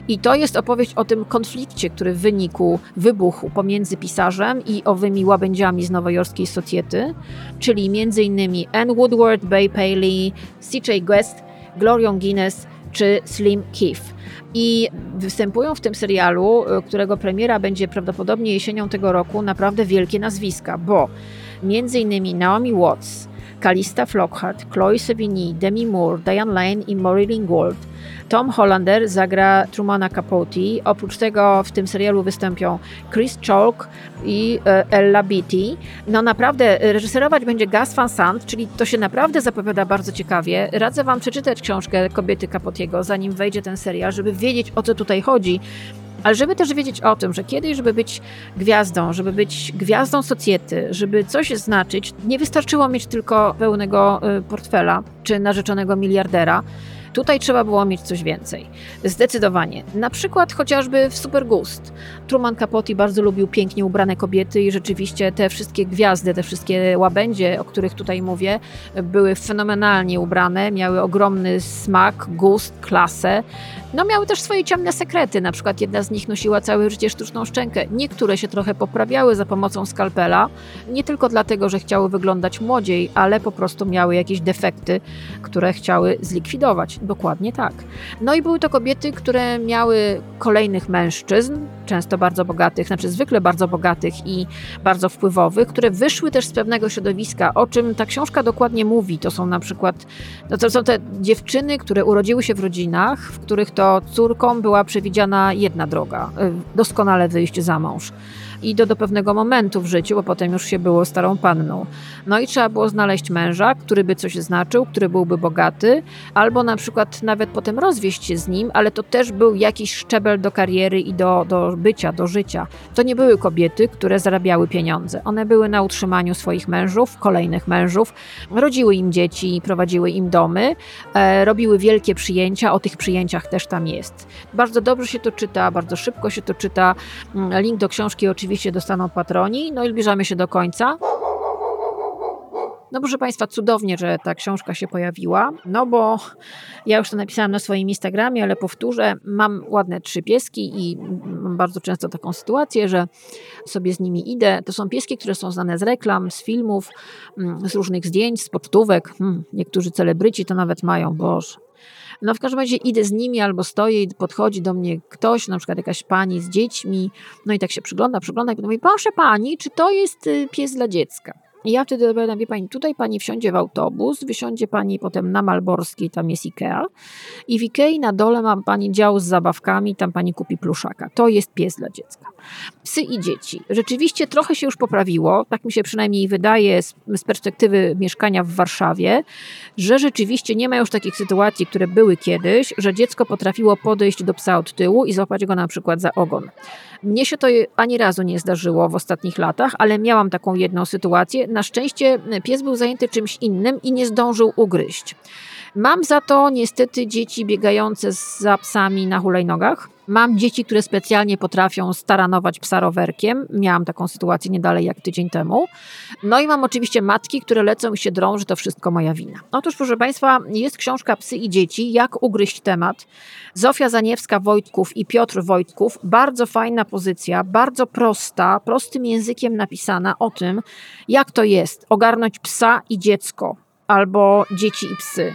I to jest opowieść o tym konflikcie, który w wyniku wybuchł pomiędzy pisarzem i owymi łabędziami z nowojorskiej Society, czyli między innymi Anne Woodward, Bay Paley, C.J. Guest, Glorią Guinness czy Slim Keith. I występują w tym serialu, y, którego premiera będzie prawdopodobnie jesienią tego roku, naprawdę wielkie nazwiska, bo między innymi Naomi Watts, Kalista Flockhart, Chloe Sevigny, Demi Moore, Diane Lane i Marilyn Gould. Tom Hollander zagra Trumana Capote. Oprócz tego w tym serialu wystąpią Chris Chalk i e, Ella Beatty. No naprawdę, reżyserować będzie Gus Van Sant, czyli to się naprawdę zapowiada bardzo ciekawie. Radzę Wam przeczytać książkę Kobiety Capotiego, zanim wejdzie ten serial, żeby wiedzieć o co tutaj chodzi. Ale żeby też wiedzieć o tym, że kiedyś, żeby być gwiazdą, żeby być gwiazdą socjety, żeby coś znaczyć, nie wystarczyło mieć tylko pełnego y, portfela czy narzeczonego miliardera. Tutaj trzeba było mieć coś więcej. Zdecydowanie. Na przykład chociażby w Super Gust. Truman Capote bardzo lubił pięknie ubrane kobiety i rzeczywiście te wszystkie gwiazdy, te wszystkie łabędzie, o których tutaj mówię, były fenomenalnie ubrane, miały ogromny smak, gust, klasę. No miały też swoje ciemne sekrety, na przykład jedna z nich nosiła całe życie sztuczną szczękę. Niektóre się trochę poprawiały za pomocą skalpela, nie tylko dlatego, że chciały wyglądać młodziej, ale po prostu miały jakieś defekty, które chciały zlikwidować. Dokładnie tak. No i były to kobiety, które miały kolejnych mężczyzn, często bardzo bogatych, znaczy zwykle bardzo bogatych i bardzo wpływowych, które wyszły też z pewnego środowiska, o czym ta książka dokładnie mówi. To są na przykład, no to są te dziewczyny, które urodziły się w rodzinach, w których to córką była przewidziana jedna droga, y, doskonale wyjść za mąż i do, do pewnego momentu w życiu, bo potem już się było starą panną. No i trzeba było znaleźć męża, który by coś znaczył, który byłby bogaty, albo na przykład nawet potem rozwieść się z nim, ale to też był jakiś szczebel do kariery i do, do bycia, do życia. To nie były kobiety, które zarabiały pieniądze. One były na utrzymaniu swoich mężów, kolejnych mężów, rodziły im dzieci, prowadziły im domy, e, robiły wielkie przyjęcia, o tych przyjęciach też tam jest. Bardzo dobrze się to czyta, bardzo szybko się to czyta. Mm, link do książki oczywiście oczywiście dostaną patroni. No i zbliżamy się do końca. No proszę Państwa, cudownie, że ta książka się pojawiła, no bo ja już to napisałam na swoim Instagramie, ale powtórzę, mam ładne trzy pieski i mam bardzo często taką sytuację, że sobie z nimi idę. To są pieski, które są znane z reklam, z filmów, mm, z różnych zdjęć, z pocztówek. Hmm, niektórzy celebryci to nawet mają, boże. No w każdym razie idę z nimi albo stoję i podchodzi do mnie ktoś, na przykład jakaś pani z dziećmi, no i tak się przygląda, przygląda i mówi, proszę pani, czy to jest y, pies dla dziecka? I ja wtedy odpowiadam, wie pani, tutaj pani wsiądzie w autobus, wysiądzie pani potem na Malborskiej, tam jest Ikea i w Ikei na dole ma pani dział z zabawkami, tam pani kupi pluszaka. To jest pies dla dziecka. Psy i dzieci. Rzeczywiście trochę się już poprawiło, tak mi się przynajmniej wydaje z, z perspektywy mieszkania w Warszawie, że rzeczywiście nie ma już takich sytuacji, które były kiedyś, że dziecko potrafiło podejść do psa od tyłu i złapać go na przykład za ogon. Mnie się to ani razu nie zdarzyło w ostatnich latach, ale miałam taką jedną sytuację. Na szczęście pies był zajęty czymś innym i nie zdążył ugryźć. Mam za to niestety dzieci biegające za psami na hulajnogach. Mam dzieci, które specjalnie potrafią staranować psa rowerkiem. Miałam taką sytuację nie dalej jak tydzień temu. No i mam oczywiście matki, które lecą i się drą, że to wszystko moja wina. Otóż, proszę Państwa, jest książka Psy i dzieci, jak ugryźć temat. Zofia Zaniewska-Wojtków i Piotr Wojtków. Bardzo fajna pozycja, bardzo prosta, prostym językiem napisana o tym, jak to jest ogarnąć psa i dziecko albo dzieci i psy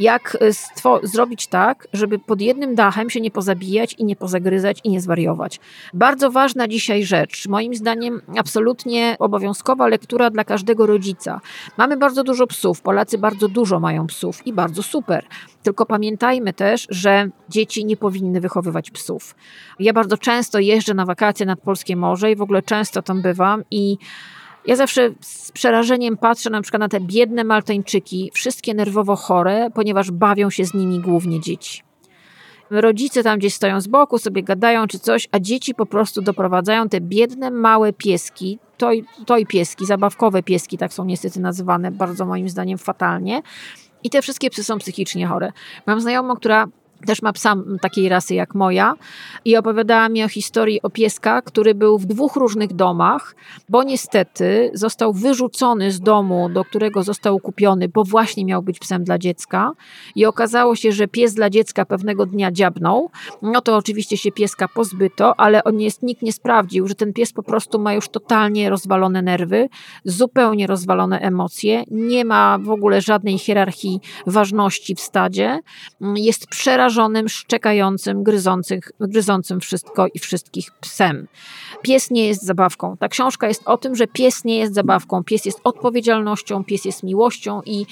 jak e, zrobić tak, żeby pod jednym dachem się nie pozabijać i nie pozagryzać i nie zwariować. Bardzo ważna dzisiaj rzecz, moim zdaniem absolutnie obowiązkowa lektura dla każdego rodzica. Mamy bardzo dużo psów, Polacy bardzo dużo mają psów i bardzo super. Tylko pamiętajmy też, że dzieci nie powinny wychowywać psów. Ja bardzo często jeżdżę na wakacje nad Polskie Morze i w ogóle często tam bywam i Ja zawsze z przerażeniem patrzę na przykład na te biedne Maltańczyki, wszystkie nerwowo chore, ponieważ bawią się z nimi głównie dzieci. Rodzice tam gdzieś stoją z boku, sobie gadają czy coś, a dzieci po prostu doprowadzają te biedne, małe pieski, toj, toj pieski, zabawkowe pieski, tak są niestety nazywane, bardzo moim zdaniem fatalnie. I te wszystkie psy są psychicznie chore. Mam znajomą, która też ma psa takiej rasy jak moja. I opowiadała mi o historii o pieska, który był w dwóch różnych domach, bo niestety został wyrzucony z domu, do którego został kupiony, bo właśnie miał być psem dla dziecka. I okazało się, że pies dla dziecka pewnego dnia dziabnął, no to oczywiście się pieska pozbyto, ale on jest, nikt nie sprawdził, że ten pies po prostu ma już totalnie rozwalone nerwy, zupełnie rozwalone emocje, nie ma w ogóle żadnej hierarchii ważności w stadzie, jest przerażony przerażonym, szczekającym, gryzącym wszystko i wszystkich psem. Pies nie jest zabawką. Ta książka jest o tym, że pies nie jest zabawką. Pies jest odpowiedzialnością, pies jest miłością i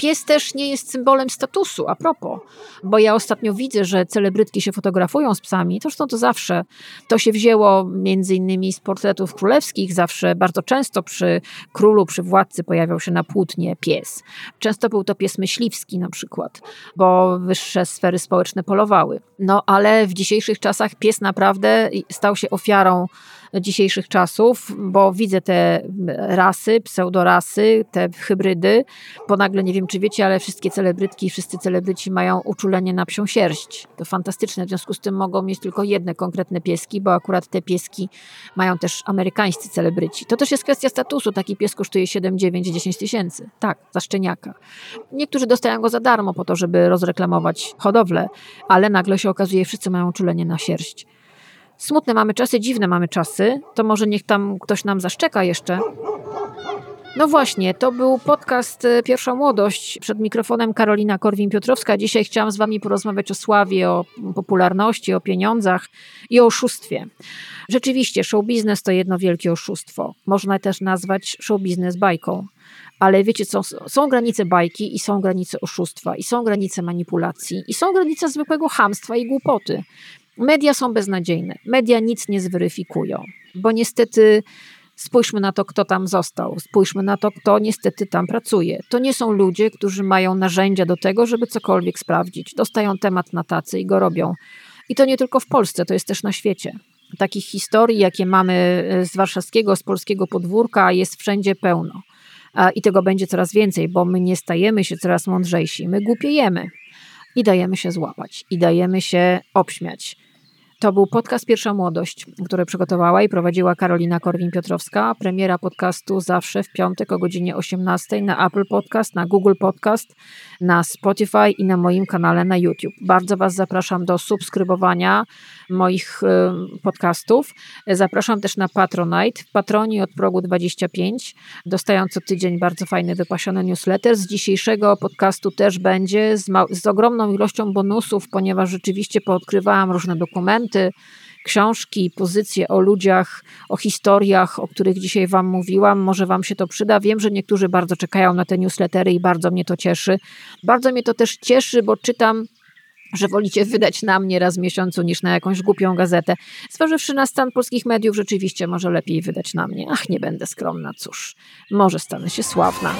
pies też nie jest symbolem statusu, a propos. Bo ja ostatnio widzę, że celebrytki się fotografują z psami. Zresztą to zawsze. To się wzięło między innymi z portretów królewskich. Zawsze, bardzo często przy królu, przy władcy pojawiał się na płótnie pies. Często był to pies myśliwski na przykład, bo wyższe sfery społeczne polowały. No ale w dzisiejszych czasach pies naprawdę stał się ofiarą dzisiejszych czasów, bo widzę te rasy, pseudorasy, te hybrydy, bo nagle nie wiem, czy wiecie, ale wszystkie celebrytki, wszyscy celebryci mają uczulenie na psią sierść. To fantastyczne, w związku z tym mogą mieć tylko jedne konkretne pieski, bo akurat te pieski mają też amerykańscy celebryci. To też jest kwestia statusu, taki pies kosztuje 7, 9, 10 tysięcy. Tak, za szczeniaka. Niektórzy dostają go za darmo po to, żeby rozreklamować hodowlę, ale nagle się okazuje, wszyscy mają uczulenie na sierść. Smutne mamy czasy, dziwne mamy czasy. To może niech tam ktoś nam zaszczeka jeszcze. No właśnie, to był podcast e, Pierwsza Młodość. Przed mikrofonem Karolina Korwin-Piotrowska. Dzisiaj chciałam z Wami porozmawiać o sławie, o popularności, o pieniądzach i o oszustwie. Rzeczywiście, show biznes to jedno wielkie oszustwo. Można też nazwać show biznes bajką. Ale wiecie co, są granice bajki i są granice oszustwa, i są granice manipulacji, i są granice zwykłego hamstwa i głupoty. Media są beznadziejne. Media nic nie zweryfikują, bo niestety spójrzmy na to, kto tam został, spójrzmy na to, kto niestety tam pracuje. To nie są ludzie, którzy mają narzędzia do tego, żeby cokolwiek sprawdzić. Dostają temat na tacy i go robią. I to nie tylko w Polsce, to jest też na świecie. Takich historii, jakie mamy e, z warszawskiego, z polskiego podwórka, jest wszędzie pełno. I tego będzie coraz więcej, bo my nie stajemy się coraz mądrzejsi, my głupiejemy i dajemy się złapać, i dajemy się obśmiać. To był podcast Pierwsza Młodość, który przygotowała i prowadziła Karolina Korwin-Piotrowska. Premiera podcastu zawsze w piątek o godzinie 18 na Apple Podcast, na Google Podcast, na Spotify i na moim kanale na YouTube. Bardzo Was zapraszam do subskrybowania moich y, podcastów. Zapraszam też na Patronite. Patroni od progu 25 dostają co tydzień bardzo fajny, wypasiony newsletter. Z dzisiejszego podcastu też będzie z, z ogromną ilością bonusów, ponieważ rzeczywiście poodkrywałam różne dokumenty, książki, pozycje o ludziach, o historiach, o których dzisiaj Wam mówiłam. Może Wam się to przyda. Wiem, że niektórzy bardzo czekają na te newslettery i bardzo mnie to cieszy. Bardzo mnie to też cieszy, bo czytam że wolicie wydać na mnie raz w miesiącu niż na jakąś głupią gazetę. Zważywszy na stan polskich mediów, rzeczywiście może lepiej wydać na mnie. Ach, nie będę skromna, cóż, może stanę się sławna.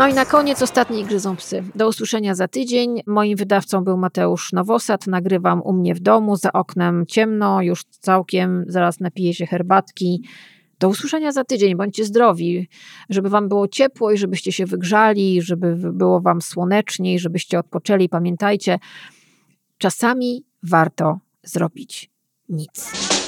No i na koniec ostatni gryzą psy. Do usłyszenia za tydzień. Moim wydawcą był Mateusz Nowosad. Nagrywam u mnie w domu, za oknem ciemno, już całkiem, zaraz napiję się herbatki. Do usłyszenia za tydzień. Bądźcie zdrowi, żeby wam było ciepło i żebyście się wygrzali, żeby było wam słoneczniej, żebyście odpoczęli. Pamiętajcie, czasami warto zrobić nic.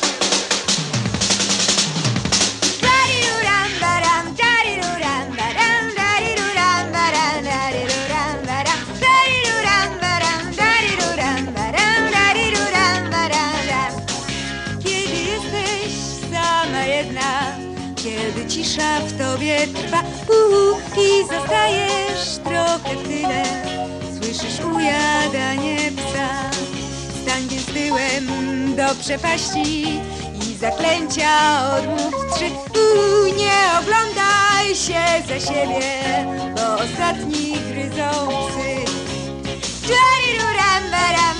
i zostajesz trochę w tyle. Słyszysz ujadanie psa. Stań więc tyłem do przepaści i zaklęcia odmów trzy. U, nie oglądaj się za siebie, bo ostatni gryzą psy. Jerry, ram, ram,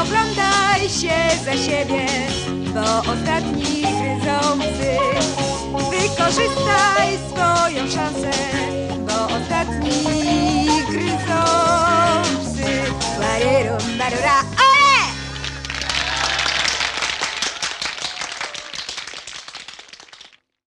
oglądaj się za siebie, bo ostatni gryzący. Wykorzystaj swoją szansę, bo ostatni gryzący. Barierą, barora,